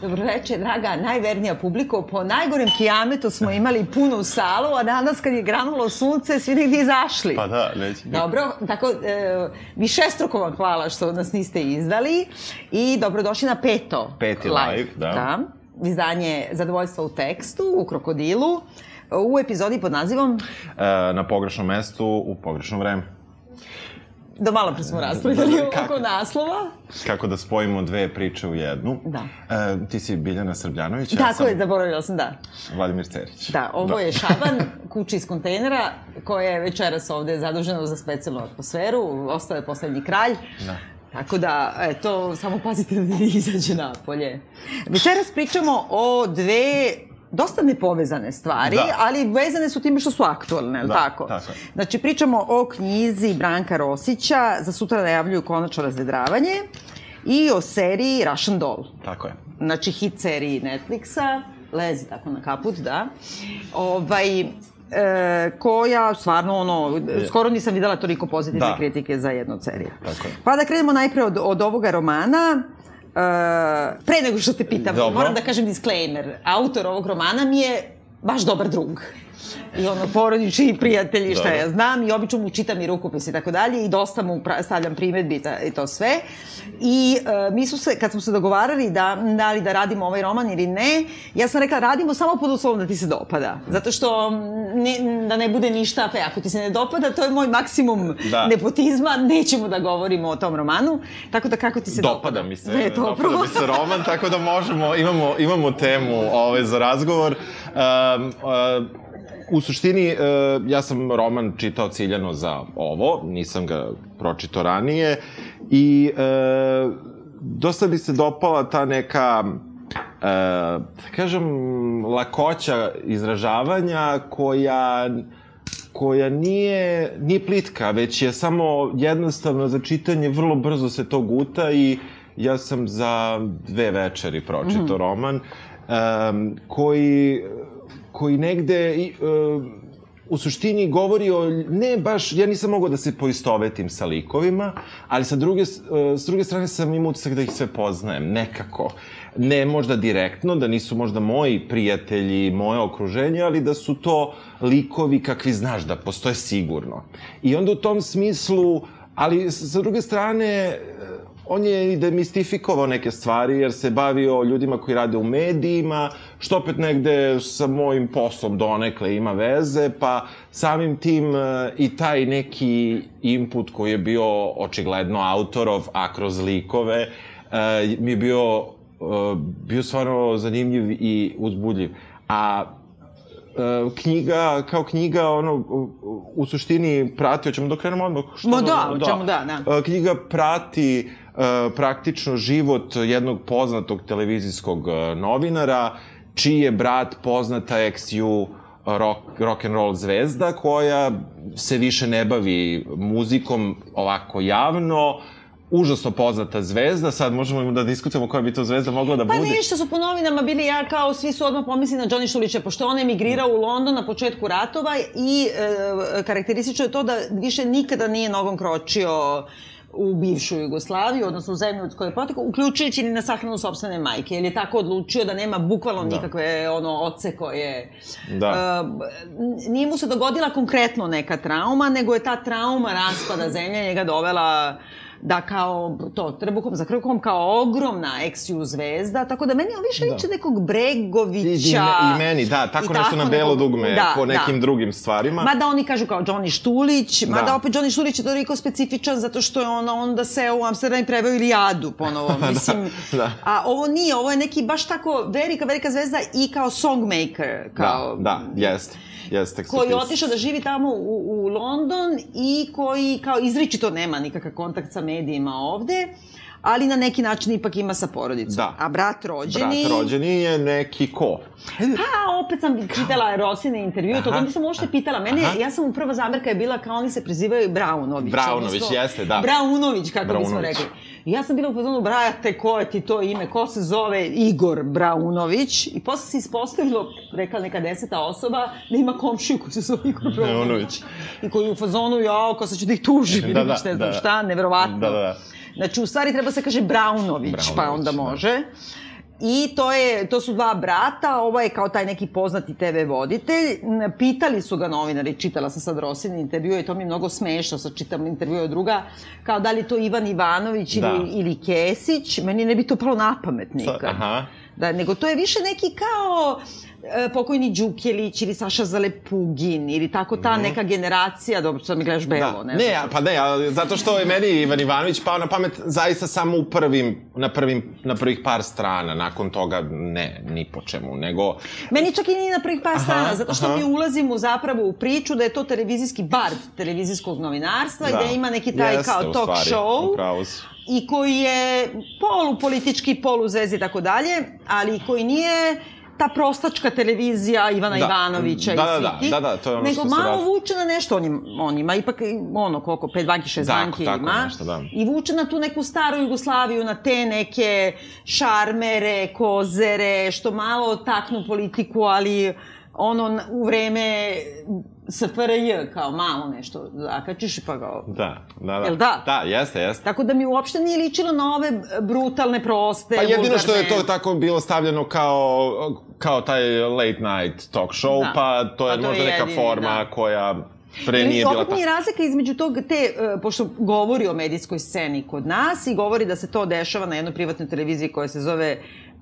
Dobroveče, draga, najvernija publiko. Po najgorem kijametu smo imali punu salu, a danas kad je granulo sunce, svi negdje izašli. Pa da, neće biti. Dobro, tako, e, višestruko vam hvala što nas niste izdali i dobrodošli na peto. Peti live, da. da. Izdanje Zadovoljstva u tekstu, u Krokodilu, u epizodi pod nazivom E, na pogrešnom mestu, u pogrešno vreme. Do malo pre smo raspravljali Da, da, kako? oko naslova. Kako da spojimo dve priče u jednu. Da. E, ti si Biljana Srbljanović, ja Tako sam je, zaboravila sam, da. Vladimir Cerić. Da, ovo je Šaban, kuća iz kontejnera, koja je večeras ovde zadužena za specijalnu atmosferu, ostao je poslednji kralj. Da. Tako da, eto, samo pazite da ne izađe napolje. Večeras pričamo o dve dosta nepovezane stvari, Da. ali vezane su time što su aktualne, da, Da, tako? tako je. Znači, pričamo o knjizi Branka Rosića, za sutra najavljuju konačno razvedravanje, i o seriji Russian Doll Tako je. znači hit seriji Netflixa, lezi tako na kaput, da, ovaj, e, koja stvarno ono, skoro nisam videla toliko pozitivne Da. kritike za jednu od serija. Tako je. Pa da krenemo najpre od, od ovoga romana, pre nego što te pitam, Dobro. moram da kažem disclaimer. Autor ovog romana mi je baš dobar drug. I ono, porodični prijatelji, šta ja znam, i obično mu čitam i rukopis i tako dalje, i dosta mu stavljam primetbi i i to sve. I e, mi su se, kad smo se dogovarali da, da li da radimo ovaj roman ili ne, ja sam rekla radimo samo pod uslovom da ti se dopada. Zato što ne, da ne bude ništa fe. Ako ti se ne dopada, to je moj maksimum Da. nepotizma, nećemo da govorimo o tom romanu. Tako da kako ti se dopada? Dopada mi se, Ne, dobro. dopada mi se roman, tako da možemo, imamo, imamo temu ovaj, za razgovor. Um, uh, u suštini, uh, ja sam roman čitao ciljano za ovo, nisam ga pročitao ranije i uh, dosta mi se dopala ta neka e, da kažem, lakoća izražavanja koja koja nije, nije plitka, već je samo jednostavno za čitanje, vrlo brzo se to guta i ja sam za dve večeri pročitao mm. roman, um, koji, koji negde um, u suštini govori o, ne baš, ja nisam mogao da se poistovetim sa likovima, ali sa druge, s s druge strane sam imao utisak da ih sve poznajem, nekako. Ne možda direktno, da nisu možda moji prijatelji, moje okruženje, ali da su to likovi kakvi znaš da postoje sigurno. I onda u tom smislu, ali sa druge strane, on je i demistifikovao neke stvari, jer se bavio ljudima koji rade u medijima, što opet negde sa mojim poslom donekle ima veze, pa samim tim e, i taj neki input koji je bio očigledno autorov, a kroz likove, e, mi je bio, e, bio stvarno zanimljiv i uzbudljiv. A knjiga, kao knjiga, ono, u, suštini prati, hoćemo da krenemo odmah? Što Ma da, hoćemo, da, da. E, Knjiga prati praktično život jednog poznatog televizijskog novinara, čiji je brat poznata ex-ju rock, rock and roll zvezda koja se više ne bavi muzikom ovako javno, užasno poznata zvezda, sad možemo da diskutujemo koja bi to zvezda mogla da Pa bude. ništa su po novinama bili ja kao svi su odmah pomislili na Johnny Šulića, pošto on emigrirao u London na početku ratova i e, karakteristično je to da više nikada nije nogom kročio u bivšu Jugoslaviju, odnosno u zemlju od koje je potekao, uključujući ni na sahranu sobstvene majke, jer je tako odlučio da nema bukvalno Da. nikakve ono oce koje... Da. E, nije mu se dogodila konkretno neka trauma, nego je ta trauma raspada zemlje njega dovela da kao to trbukom za krkom kao ogromna ex-ju zvezda, tako da meni on više Da. liče nekog I, Bregovića. i, I meni, da, tako nešto na belo nekog- dugme, da, po nekim da. drugim stvarima. Mada oni kažu kao Johnny Štulić, mada Da. opet Johnny Štulić je toliko specifičan zato što je ono onda se u Amsterdam preveo Ilijadu ponovo, mislim. da. A ovo nije, ovo je neki baš tako velika, velika zvezda i kao songmaker, kao... Da, da, jeste. Jeste, koji je otišao da živi tamo u, u London i koji kao izričito nema nikakav kontakt sa medijima ovde, ali na neki način ipak ima sa porodicom. Da. A brat rođeni... Brat rođeni je neki ko? Pa, opet sam čitala Rosine intervju, Aha. toga nisam uopšte pitala. Mene, Aha. ja sam mu prva zamerka je bila kao oni se prezivaju Braunović. Braunović, odnosno- jeste, da. Braunović, kako bismo Braunović. rekli. I ja sam bila u fazonu, brate, ko je ti to ime, ko se zove Igor Braunović? I posle se ispostavilo, rekla neka deseta osoba, da ima komšiju koji se zove Igor Braunović. I koji u fazonu, jao, ko sad ću da ih tužim, ili Da, da, baš ne znam da. šta, neverovatno. Da, da, da. Znači, u stvari treba se kaže Braunović, pa Braunović, onda da. I to, je, to su dva brata, ovo je kao taj neki poznati TV voditelj. Pitali su ga novinari, čitala sam sad Rosin intervju i to mi je mnogo smešno, sad čitam intervju od druga, kao da li to Ivan Ivanović da. ili, ili Kesić, meni ne bi to palo na pamet nikad. Aha. Da, nego to je više neki kao pokojni Đukjelić ili Saša Zalepugin ili tako ta mm. neka generacija, dobro, sad mi gledaš belo, da. ne? Ne, pa ne, a, zato što je meni Ivan Ivanović pao na pamet zaista samo u prvim, na, prvim, na prvih par strana, nakon toga ne, ni po čemu, nego... Meni čak i ni na prvih par aha, strana, zato što aha. mi ulazimo zapravo u priču da je to televizijski bard televizijskog novinarstva da. i da ima neki taj Jeste, kao talk stvari, show. Upravo i koji je polupolitički, poluzvezi i tako dalje, ali koji nije ta prostačka televizija Ivana da. Ivanovića da, i da, da, da, da, to je ono nego što malo radi. vuče na nešto, on, im, on ima ipak ono koliko, pet banki, šest tako, banki tako ima. Nešto, da. I vuče na tu neku staru Jugoslaviju, na te neke šarmere, kozere, što malo taknu politiku, ali ono u vreme SFRJ, kao malo nešto zakačiš pa ga... Da, da, da. Jel da? Da, jeste, jeste. Tako da mi uopšte nije ličilo na ove brutalne, proste, Pa jedino vulgarne... što je to tako bilo stavljeno kao, kao taj late night talk show, da. pa to je pa to možda je neka jedini, forma da. koja pre nije bila tako. I razlika između tog, te, uh, pošto govori o medijskoj sceni kod nas i govori da se to dešava na jednoj privatnoj televiziji koja se zove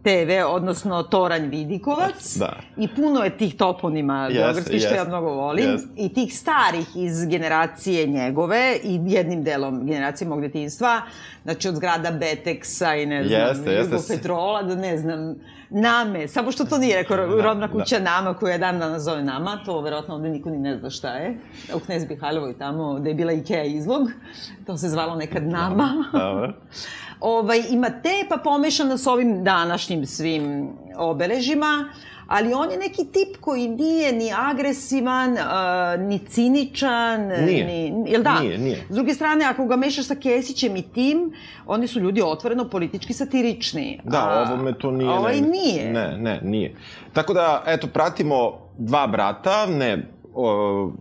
TV, odnosno Toranj Vidikovac. Da. I puno je tih toponima yes, beogradskih, što ja mnogo volim. Yes. I tih starih iz generacije njegove i jednim delom generacije mog detinstva. Znači od zgrada Beteksa i ne znam, yes, Jugopetrola, da ne znam, Name, samo što to nije rekao da, rodna kuća da. Nama, koju je dan danas zove Nama, to verovatno ovde niko ni ne zna šta je. U Knez tamo, da je bila Ikea izlog, to se zvalo nekad Nama. Dobro. ovaj, ima te, pa pomešana s ovim današnjim svim obeležima, ali on je neki tip koji nije ni agresivan, uh, ni ciničan, nije. ni... Jel da? Nije, nije. S druge strane, ako ga mešaš sa Kesićem i tim, oni su ljudi otvoreno politički satirični. Da, a, ovo me to nije. Ovaj ne, nije. Ne, ne, nije. Tako da, eto, pratimo dva brata, ne, o,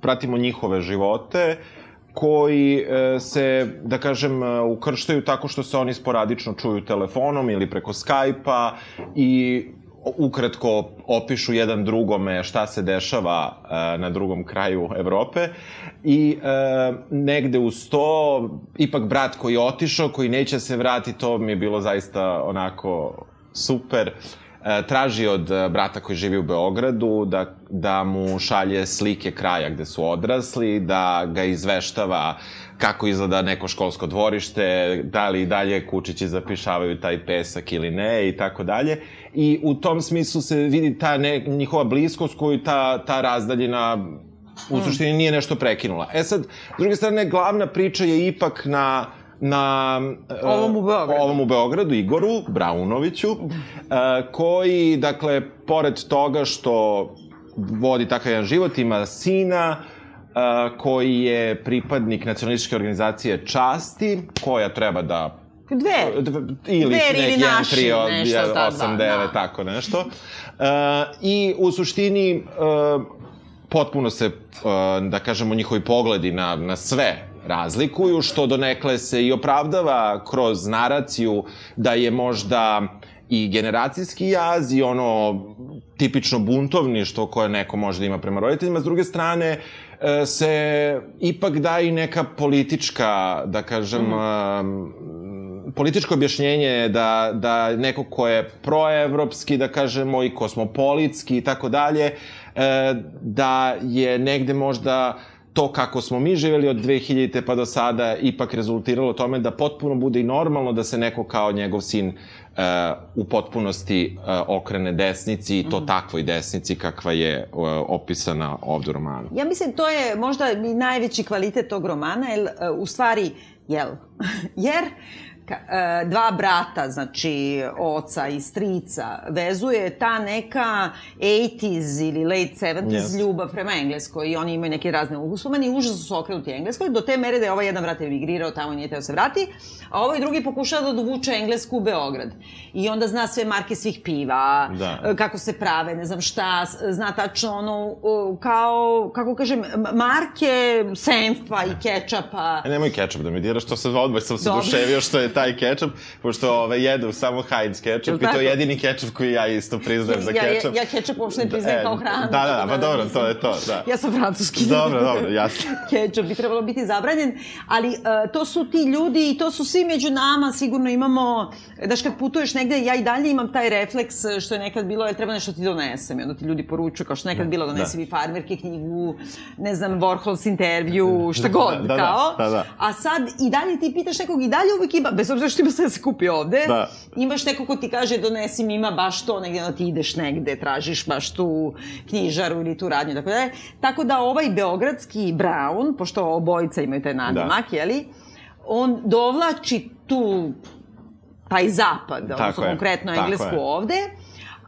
pratimo njihove živote, koji e, se, da kažem, e, ukrštaju tako što se oni sporadično čuju telefonom ili preko Skype-a i ukratko opišu jedan drugome šta se dešava e, na drugom kraju Evrope i e, negde uz to ipak brat koji je otišao, koji neće se vratiti, to mi je bilo zaista onako super. E, traži od brata koji živi u Beogradu da, da mu šalje slike kraja gde su odrasli, da ga izveštava kako izgleda neko školsko dvorište, da li i dalje kučići zapišavaju taj pesak ili ne i tako dalje. I u tom smislu se vidi ta ne, njihova bliskost koju ta, ta razdaljina u suštini nije nešto prekinula. E sad, s druge strane, glavna priča je ipak na na ovom u Beogradu, ovom u Beogradu Igoru Braunoviću, uh, koji, dakle, pored toga što vodi takav jedan život, ima sina, uh, koji je pripadnik nacionalističke organizacije Časti, koja treba da Dve. Ili Dve neki ili naši, tri od, nešto, 8, 9, da. tako nešto. Uh, I u suštini uh, potpuno se, uh, da kažemo, njihovi pogledi na, na sve razlikuju, što donekle se i opravdava kroz naraciju da je možda i generacijski jaz i ono tipično buntovništvo koje neko može da ima prema roditeljima. S druge strane, e, se ipak da i neka politička, da kažem, mm. političko objašnjenje da, da neko ko je proevropski, da kažemo, i kosmopolitski i tako dalje, e, da je negde možda to kako smo mi živeli od 2000. pa do sada ipak rezultiralo tome da potpuno bude i normalno da se neko kao njegov sin uh, u potpunosti uh, okrene desnici i to mm. takvoj desnici kakva je uh, opisana ovde u romanu. Ja mislim to je možda i najveći kvalitet tog romana, jer uh, u stvari, jel, jer E, dva brata, znači oca i strica, vezuje ta neka 80s ili late 70s yes. ljubav prema Engleskoj i oni imaju neke razne uspomene i užasno su okrenuti Engleskoj, do te mere da je ovaj jedan brat emigrirao tamo i nije teo da se vrati, a ovaj drugi pokušava da dovuče Englesku u Beograd. I onda zna sve marke svih piva, da. E, kako se prave, ne znam šta, zna tačno ono, kao, kako kažem, marke senfa i kečapa. E, nemoj kečap da mi diraš, to se odmah sam se duševio što je ta taj kečap, pošto ove, jedu samo Heinz kečap i to je jedini kečap koji ja isto priznajem za kečap. Ja, ja kečap uopšte ne priznajem e, kao hranu. Da, da, da, pa dobro, to je to, da. Ja sam francuski. Dobro, dobro, jasno. kečap bi trebalo biti zabranjen, ali uh, to su ti ljudi i to su svi među nama, sigurno imamo, daš kad putuješ negde, ja i dalje imam taj refleks što je nekad bilo, je treba nešto ti donesem, i onda ti ljudi poručuju, kao što nekad da, bilo, donesi da. mi farmerke knjigu, ne znam, Warhols intervju, šta god, da, da, kao. Da, da, da. A sad i dalje ti pitaš nekog i dalje uvek ima, bez obzira što ima sve da se kupi ovde, da. imaš neko ko ti kaže donesi mi ima baš to negde, onda ti ideš negde, tražiš baš tu knjižaru ili tu radnju, tako da Tako da ovaj beogradski Brown, pošto obojica imaju taj nadimak, da. jeli, on dovlači tu taj zapad, tako odnosno konkretno englesku ovde,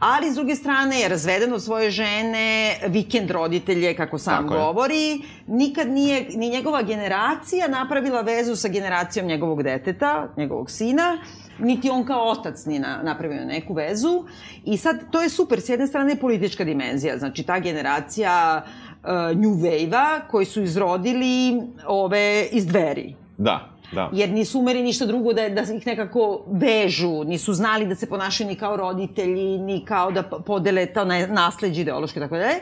ali s druge strane je razveden od svoje žene, vikend roditelje, kako sam Tako govori, je. nikad nije, ni njegova generacija napravila vezu sa generacijom njegovog deteta, njegovog sina, niti on kao otac ni na, napravio neku vezu. I sad, to je super, s jedne strane je politička dimenzija, znači ta generacija uh, New Wave-a koji su izrodili ove iz dveri. Da. Da. Jer nisu umeri ništa drugo da, da ih nekako vežu, nisu znali da se ponašaju ni kao roditelji, ni kao da podele to nasledđe ideološke, tako da je.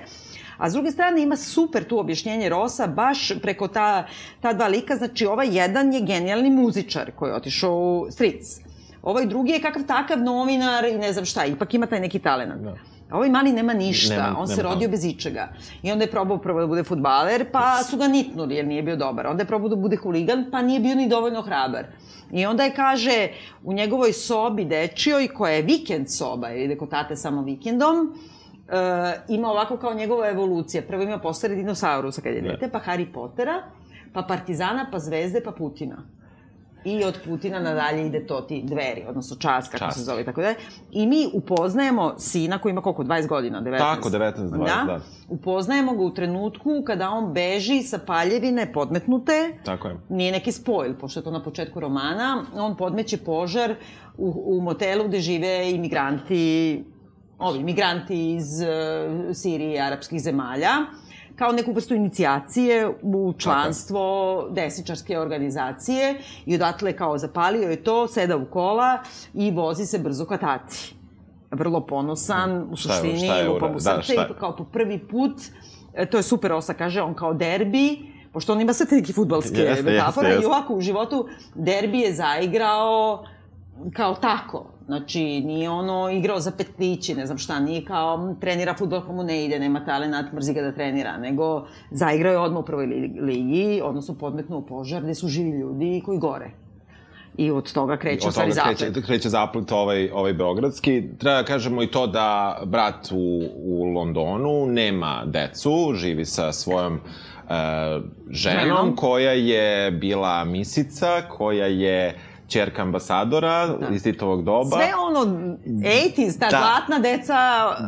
A s druge strane ima super tu objašnjenje Rosa, baš preko ta, ta dva lika, znači ovaj jedan je genijalni muzičar koji je otišao u Streets. Ovaj drugi je kakav takav novinar i ne znam šta, ipak ima taj neki talent. Da. A ovaj mali nema ništa, nema, on nema se rodio bez ičega. I onda je probao prvo da bude futbaler, pa su ga nitnuli jer nije bio dobar. Onda je probao da bude huligan, pa nije bio ni dovoljno hrabar. I onda je, kaže, u njegovoj sobi dečijoj, koja je vikend soba, jer ide kod tate samo vikendom, uh, ima ovako kao njegova evolucija. Prvo ima postare dinosaurusa kad je dete, pa Harry Pottera, pa Partizana, pa Zvezde, pa Putina i od Putina nadalje ide to ti dveri, odnosno čas, kako čas. se zove, tako da I mi upoznajemo sina koji ima koliko, 20 godina, 19? Tako, 19, 20, da. da. Upoznajemo ga u trenutku kada on beži sa paljevine podmetnute. Tako je. Nije neki spoil, pošto je to na početku romana. On podmeće požar u, u motelu gde žive imigranti, ovi, migranti iz uh, Sirije i arapskih zemalja kao neku vrstu inicijacije u članstvo desničarske organizacije i odatle kao zapalio je to, seda u kola i vozi se brzo ka tati. Vrlo ponosan, u suštini, šta je, lupa mu da, srce i kao po prvi put, e, to je super osa, kaže on kao derbi, pošto on ima sve te neke futbalske jeste, metafore jeste, jeste. i ovako u životu derbi je zaigrao kao tako. Znači, nije ono igrao za petlići, ne znam šta, nije kao trenira futbol pa mu ne ide, nema talenat, mrzi ga da trenira, nego zaigrao je odmah u prvoj ligi, odnosno podmetnuo požar gde su živi ljudi koji gore. I od toga kreće od toga zaplet. Kreće, kreće zaplet ovaj, ovaj beogradski. Treba da kažemo i to da brat u, u Londonu nema decu, živi sa svojom uh, ženom, ženom koja je bila misica, koja je čerka ambasadora da. iz Titovog doba. Sve ono, 80s, ta da. zlatna deca...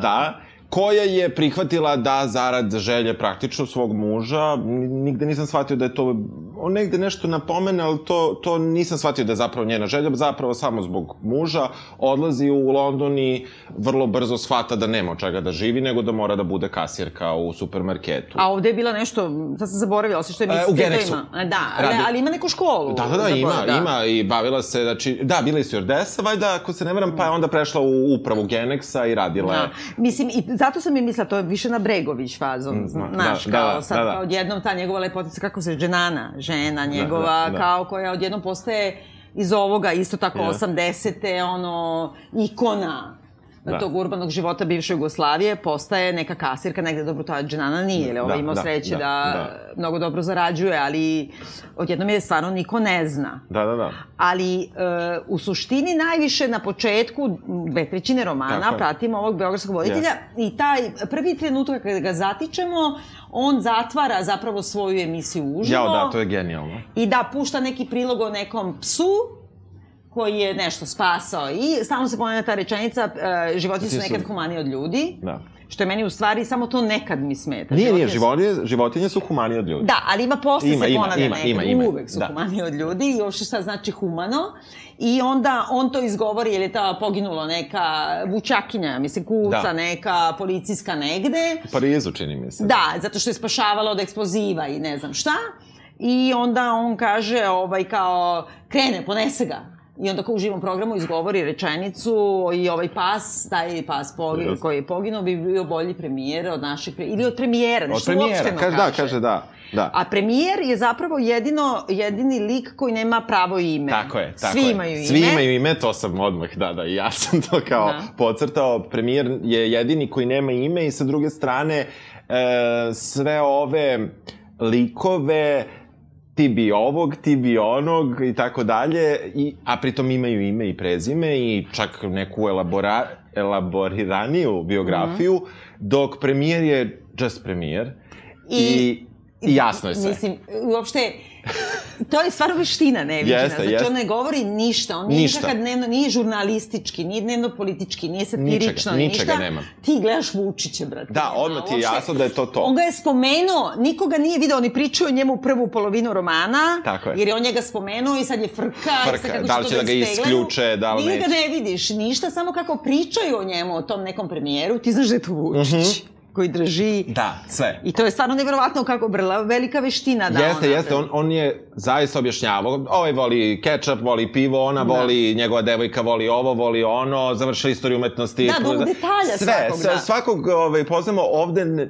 Da, koja je prihvatila da zarad želje praktično svog muža, nigde nisam shvatio da je to, on negde nešto napomene, ali to, to nisam shvatio da je zapravo njena želja, zapravo samo zbog muža, odlazi u London i vrlo brzo shvata da nema od čega da živi, nego da mora da bude kasirka u supermarketu. A ovde je bila nešto, sad sam zaboravila, osim što je mislite e, u Genexu. da ima. Da, ali, ali ima neku školu. Da, da, da, ima, da. ima i bavila se, znači, da, bila je stewardesa, valjda, ako se ne veram, pa je onda prešla u upravu Genexa i radila da. Mislim, i zato sam i mislila, to je više na Bregović fazon, mm, znaš, da, kao da, sad da, da. odjednom ta njegova lepotica, kako se, dženana, žena njegova, da, da, da. kao koja odjednom postaje iz ovoga, isto tako, yeah. 80. ono, ikona da. tog urbanog života bivše Jugoslavije postaje neka kasirka negde, dobro, ta dženana nije, ili ovo da, imao da, sreće da, da, da mnogo dobro zarađuje, ali odjednom je stvarno niko ne zna. Da, da, da. Ali e, u suštini najviše na početku dve trećine romana Tako pratimo ovog beogradskog voditelja yes. i taj prvi trenutak kada ga zatičemo, on zatvara zapravo svoju emisiju uživo. Jao, da, to je genijalno. I da pušta neki prilog o nekom psu, koji je nešto spasao i stalno se ponavlja ta rečenica uh, životinje su nekad humaniji od ljudi. Da. Što je meni u stvari samo to nekad mi smeta. Nije, nije, životinje, životinje su humanije od ljudi. Da, ali ima posle ima, se ponavlja ima, nekad, ima, ima, uvek su da. humanije od ljudi i uopšte šta znači humano. I onda on to izgovori, jer je ta poginula neka vučakinja, mislim, kuca, da. neka policijska negde. U Parizu, čini mi se. Da, zato što je spašavala od eksploziva i ne znam šta. I onda on kaže, ovaj, kao, krene, ponese ga I onda kao u živom programu izgovori rečenicu i ovaj pas, taj pas pogi, Jeste. koji je poginuo bi bio bolji premijer od našeg pre... ili od premijera, Od nešto premijera, uopšteno kaže, da, kaže da. Da. A premijer je zapravo jedino, jedini lik koji nema pravo ime. Tako je, tako Svi je. imaju ime. Svi imaju ime, to sam odmah, da, da, i ja sam to kao da. pocrtao. Premijer je jedini koji nema ime i sa druge strane e, sve ove likove, ti bi ovog, ti bi onog i tako dalje, i, a pritom imaju ime i prezime i čak neku elabora, elaboriraniju biografiju, Mhm. dok premijer je just premijer i, I- i, i jasno je sve. Mislim, uopšte, to je stvarno veština neviđena. Jeste, znači, jeste. on ne govori ništa. On nije Ništa. nikakav dnevno, nije žurnalistički, nije dnevno politički, nije satirično, Ničega, ničega ništa. nema. Ti gledaš Vučića, brate. Da, odmah ti je jasno da je to to. On ga je spomenuo, nikoga nije video, oni pričaju o njemu prvu polovinu romana, Tako je. jer je on njega spomenuo i sad je frka, Frka, sad da li to će da ga isključe, da li Nije ga neće. ne vidiš, ništa, samo kako pričaju o njemu, o tom nekom premijeru, ti znaš da je to Vučić, koji drži Da, sve. I to je stvarno nevjerovatno kako brla, velika veština da jeste, on jeste, on, on je zaista objašnjavao, ovaj voli kečap, voli pivo, ona Da. voli, njegova devojka voli ovo, voli ono, završila istoriju umetnosti. Da, do detalja sve, svakog, sve, da. svakog ovaj, poznamo ovde ne,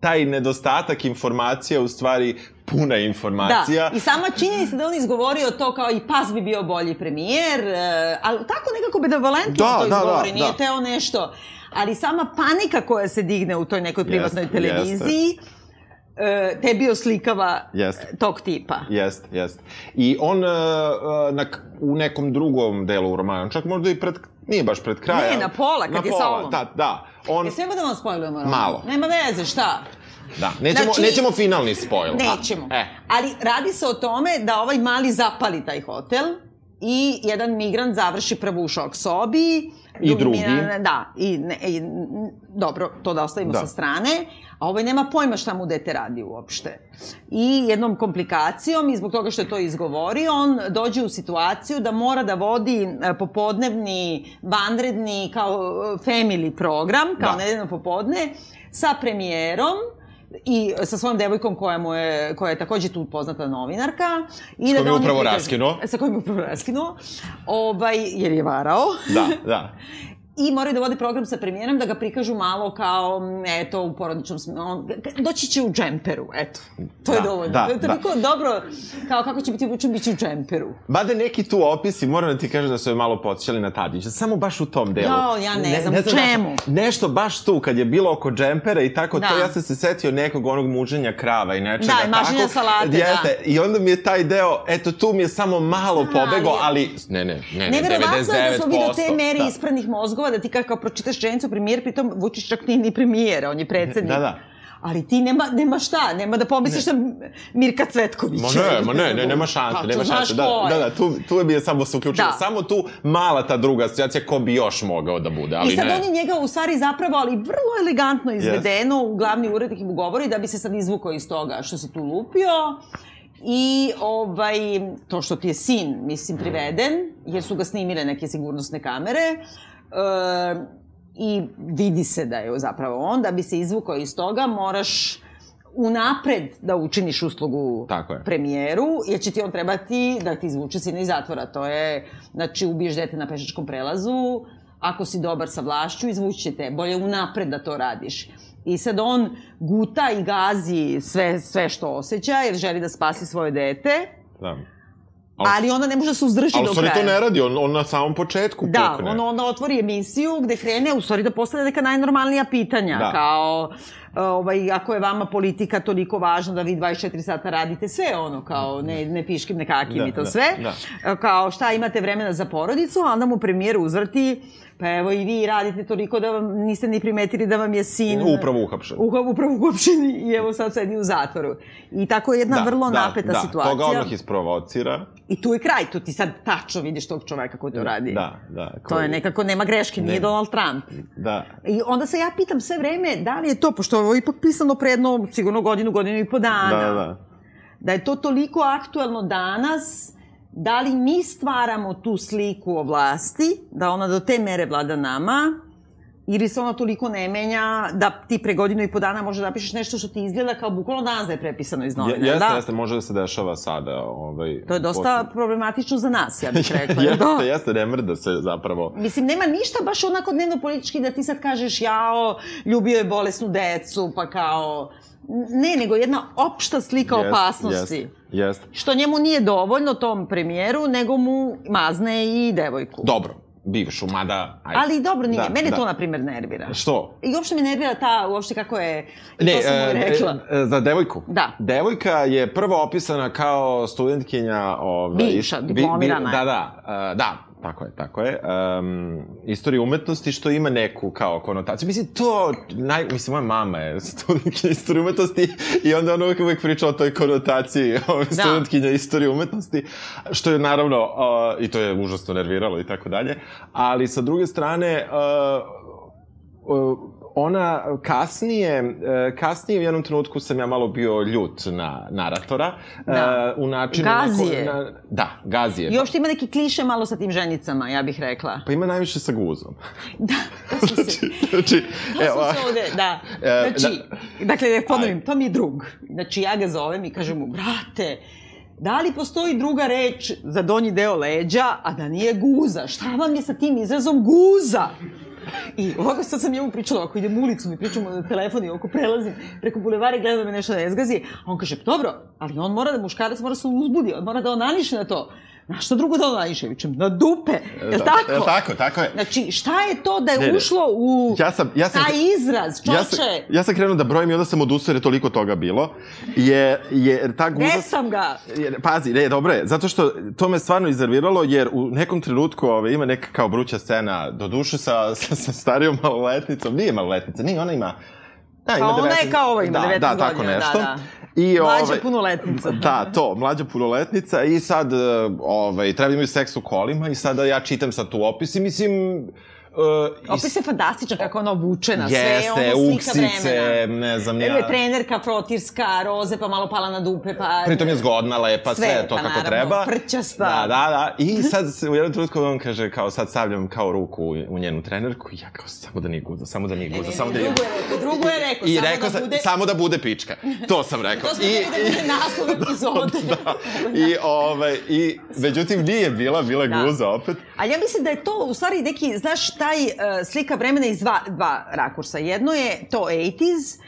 taj nedostatak informacija u stvari puna informacija. Da, i sama činjenica da on izgovorio to kao i pas bi bio bolji premijer, e, ali tako nekako benevolentno Da, to da, izgovori, da, nije da. teo nešto. Ali sama panika koja se digne u toj nekoj privatnoj Jeste, televiziji, e, tebi oslikava Jeste. tog tipa. Jest, jest. I on uh, uh, na, u nekom drugom delu romana, čak možda i pred, nije baš pred kraja. Ne, na pola, kad na je pola, sa ovom. Da, da. On, E, smemo da vam spojlujemo roman? Malo. Nema veze, šta? da, nećemo, Znači- nećemo finalni spoil. Nećemo. A, e, Ali radi se o tome da ovaj mali zapali taj hotel i jedan migrant završi prvo u šok sobi. I drugi. da, i, ne, i, dobro, to da ostavimo Da. sa strane. A ovaj nema pojma šta mu dete radi uopšte. I jednom komplikacijom, i zbog toga što je to izgovorio, on dođe u situaciju da mora da vodi e, popodnevni, vanredni, kao e, family program, kao Da. nedeljno popodne, sa premijerom, i sa svojom devojkom koja mu je, koja je takođe tu poznata novinarka. I kojom je ga oni upravo raskinuo. Sa kojim je upravo raskinuo. Ovaj, jer je varao. da, da. I moraju da vode program sa premijerom da ga prikažu malo kao, eto, u porodičnom sm... On, doći će u džemperu, eto. To je Da, dovoljno. da, to je toliko dobro, kao kako će biti obučen, bit će u džemperu. Mada neki tu opisi, moram da ti kažem da su je malo podsjećali na Tadića, samo baš u tom delu. Jao, ja ne znam, u zašto. čemu? Nešto baš tu, kad je bilo oko džempera i tako Da. to, ja sam se setio nekog onog muženja krava i nečega Da, i maženja tako. salate, da. Jeste, i onda mi je taj deo, eto tu mi je samo malo pobego, ali... Ne, ne, ne, ne, Neverovatno je da smo mi do te 99%, mere da. ispranih mozgova, da ti kao, kao pročitaš rečenicu premijer, pritom Vučić čak nije ni premijer, on je predsednik. Da, da. Ali ti nema, nema šta, nema da pomisliš na Mirka Cvetković. Ma ne, ma ne, ne, nema šanse, Pa, nema šanse. Da, da, da, tu, tu bi je samo se uključilo. Da. Samo tu mala ta druga asocijacija ko bi još mogao da bude, ali I sad ne. on je njega u stvari zapravo, ali vrlo elegantno izvedeno, u glavni urednik mu govori da bi se sad izvukao iz toga što se tu lupio. I ovaj, to što ti je sin, mislim, priveden, jer su ga snimile neke sigurnosne kamere, e, i vidi se da je zapravo on, da bi se izvukao iz toga, moraš unapred da učiniš uslugu Tako je. premijeru, jer će ti on trebati da ti izvuče sina iz zatvora. To je, znači, ubiješ dete na pešačkom prelazu, ako si dobar sa vlašću, izvući te. Bolje unapred da to radiš. I sad on guta i gazi sve, sve što osjeća, jer želi da spasi svoje dete, Da. Ali onda ne može da se uzdrži do u stvari kraja. to ne radi, on, on na samom početku Da, pukne. on onda otvori emisiju gde krene u stvari da postavlja neka najnormalnija pitanja, Da. kao ovaj, ako je vama politika toliko važna da vi 24 sata radite sve ono, kao ne, ne piškim, ne kakim Da, i to da, sve, da. kao šta imate vremena za porodicu, a onda mu premijer uzvrti, pa evo i vi radite toliko da vam niste ni primetili da vam je sin Upravo uhapšen. uha, upravo uopšen i evo sad sedi u zatvoru. I tako je jedna vrlo napeta da, situacija. To ga odmah isprovocira. I tu je kraj, tu ti sad tačno vidiš tog čoveka koji to radi. Da, da. To je nekako, nema greške, nije Ne. Donald Trump. Da. I onda se ja pitam sve vreme, da li je to, pošto je ovo ipak pisano pre jedno, sigurno godinu, godinu i po dana. Da, da. Da je to toliko aktuelno danas, da li mi stvaramo tu sliku o vlasti, da ona do te mere vlada nama, ili se ona toliko ne menja da ti pre godinu i po dana može da napišeš nešto što ti izgleda kao bukvalno danas da je prepisano iz novina. Je, jeste, da? jeste, može da se dešava sada. Ovaj, To je dosta problematično za nas, ja bih rekla. jeste, da. jeste, ne mrda se zapravo. Mislim, nema ništa baš onako dnevno politički da ti sad kažeš jao, ljubio je bolesnu decu, pa kao... Ne, nego jedna opšta slika Jest, opasnosti. Jeste, jeste. Što njemu nije dovoljno tom premijeru, nego mu mazne i devojku. Dobro, bivšu, mada... Ajde. Ali dobro nije, Da, mene da. to, na primjer, nervira. Što? I uopšte me nervira ta, uopšte kako je, i to sam e, rekla. e, za devojku? Da. Devojka je prvo opisana kao studentkinja... Ove, Bivša, diplomirana je. Da, da, e, da, tako je, tako je. Um, istorija umetnosti što ima neku kao konotaciju. Mislim, to, naj, mislim, moja mama je studentkinja istorije umetnosti i onda ona uvek, uvek priča o toj konotaciji ove, Da. studentkinja istorije umetnosti, što je naravno, uh, i to je užasno nerviralo i tako dalje, ali sa druge strane, uh, uh, ona kasnije, e, kasnije u jednom trenutku sam ja malo bio ljut na naratora. Da. e, u načinu... Gazije. Na, ko- na, da, gazije. I uopšte ima neki kliše malo sa tim ženicama, ja bih rekla. Pa ima najviše sa guzom. Da, to sam se... znači, To evo, sam se ovde, da. E, Znači, dakle, da ponovim, to mi je drug. Znači, ja ga zovem i kažem mu, brate, da li postoji druga reč za donji deo leđa, a da nije guza? Šta vam je sa tim izrazom guza? I ovako sad sam njemu pričala, ako idem u ulicu, mi pričamo na telefon i oko prelazim preko bulevara i gledam da me nešto ne zgazi, a on kaže, pa dobro, ali on mora da, muškarac mora da se uzbudi, on mora da onaniše na to. Na šta drugo da onaniše? Vičem, na dupe, je li tako? Je tako, tako je. Znači, šta je to da je Ne, ne. ušlo u Ja sam, ja sam, taj izraz, čoče? ja sam, ja sam krenuo da brojim i onda sam odustao jer je toliko toga bilo. Je, je ta guza... Gde sam ga? Jer, pazi, ne, dobro je, zato što to me stvarno izerviralo, jer u nekom trenutku ove, ima neka kao bruća scena, do duše sa, sa, sa starijom maloletnicom, nije maloletnica, nije, ona ima... Da, Pa ona je kao ova, ima da, 19 da, tako godina, da, nešto. da. I, Mlađa ovaj, punoletnica. Da, to, mlađa punoletnica i sad, e, ovaj, treba da imaju seks u kolima i sada ja čitam sad tu opis i mislim... Uh, Opis je fantastičan kako ona obučena, sve je Jeste, ono slika uksice, vremena. ne znam Ja. Trenerka frotirska, roze, pa malo pala na dupe, pa... Pritom je zgodna, lepa, sve, Sve, to pa kako naravno, treba. prćasta. Da, da, da. I sad se u jednom trenutku on kaže kao sad stavljam kao ruku u, u njenu trenerku i ja kao samo da nije guza, samo da nije Ne, guza, ne, samo ne, da nije drugo je rekao, drugo je rekao, samo rekao da bude... samo da bude pička. To sam rekao. To smo I, da bude naslov epizode. da. I, ovaj, i, međutim, nije bila, bila Da. guza opet. Ali ja mislim da je to u stvari neki, znaš, taj uh, slika vremena iz dva, dva rakursa. Jedno je to 80s,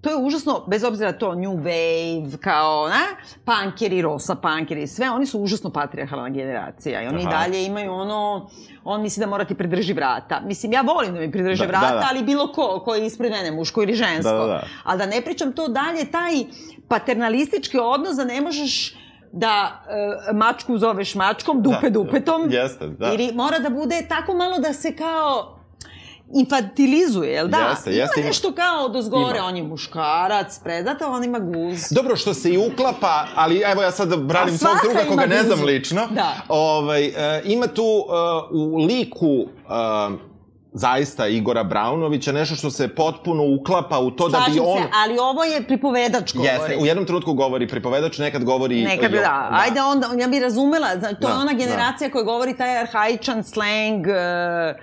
to je užasno, bez obzira to New Wave, kao, na, punkeri, Rosa punkeri, sve, oni su užasno patriarhalna generacija i oni Aha. dalje imaju ono, on misli da mora ti pridrži vrata. Mislim, ja volim da mi pridrže Da, vrata, da, da. ali bilo ko, ko je ispred mene, muško ili žensko. Da, da, da. Ali da ne pričam to dalje, taj paternalistički odnos da ne možeš da e, mačku zoveš mačkom, dupe Da, dupetom. jeste, da. Ili mora da bude tako malo da se kao infantilizuje, jel da? Jeste, jeste, Ima nešto kao od ozgore, Ima. on je muškarac, predata, on ima guz. Dobro, što se i uklapa, ali evo ja sad branim svog druga koga ne znam lično. Da. Ovaj, e, ima tu e, u liku e, zaista Igora Braunovića nešto što se potpuno uklapa u to da bi on... se, ali ovo je pripovedač govori. Jeste, u jednom trenutku govori pripovedač, nekad govori... Nekad, jo- da. Ajde onda, ja bih razumela, to je Da, ona generacija koja govori taj arhaičan sleng, e,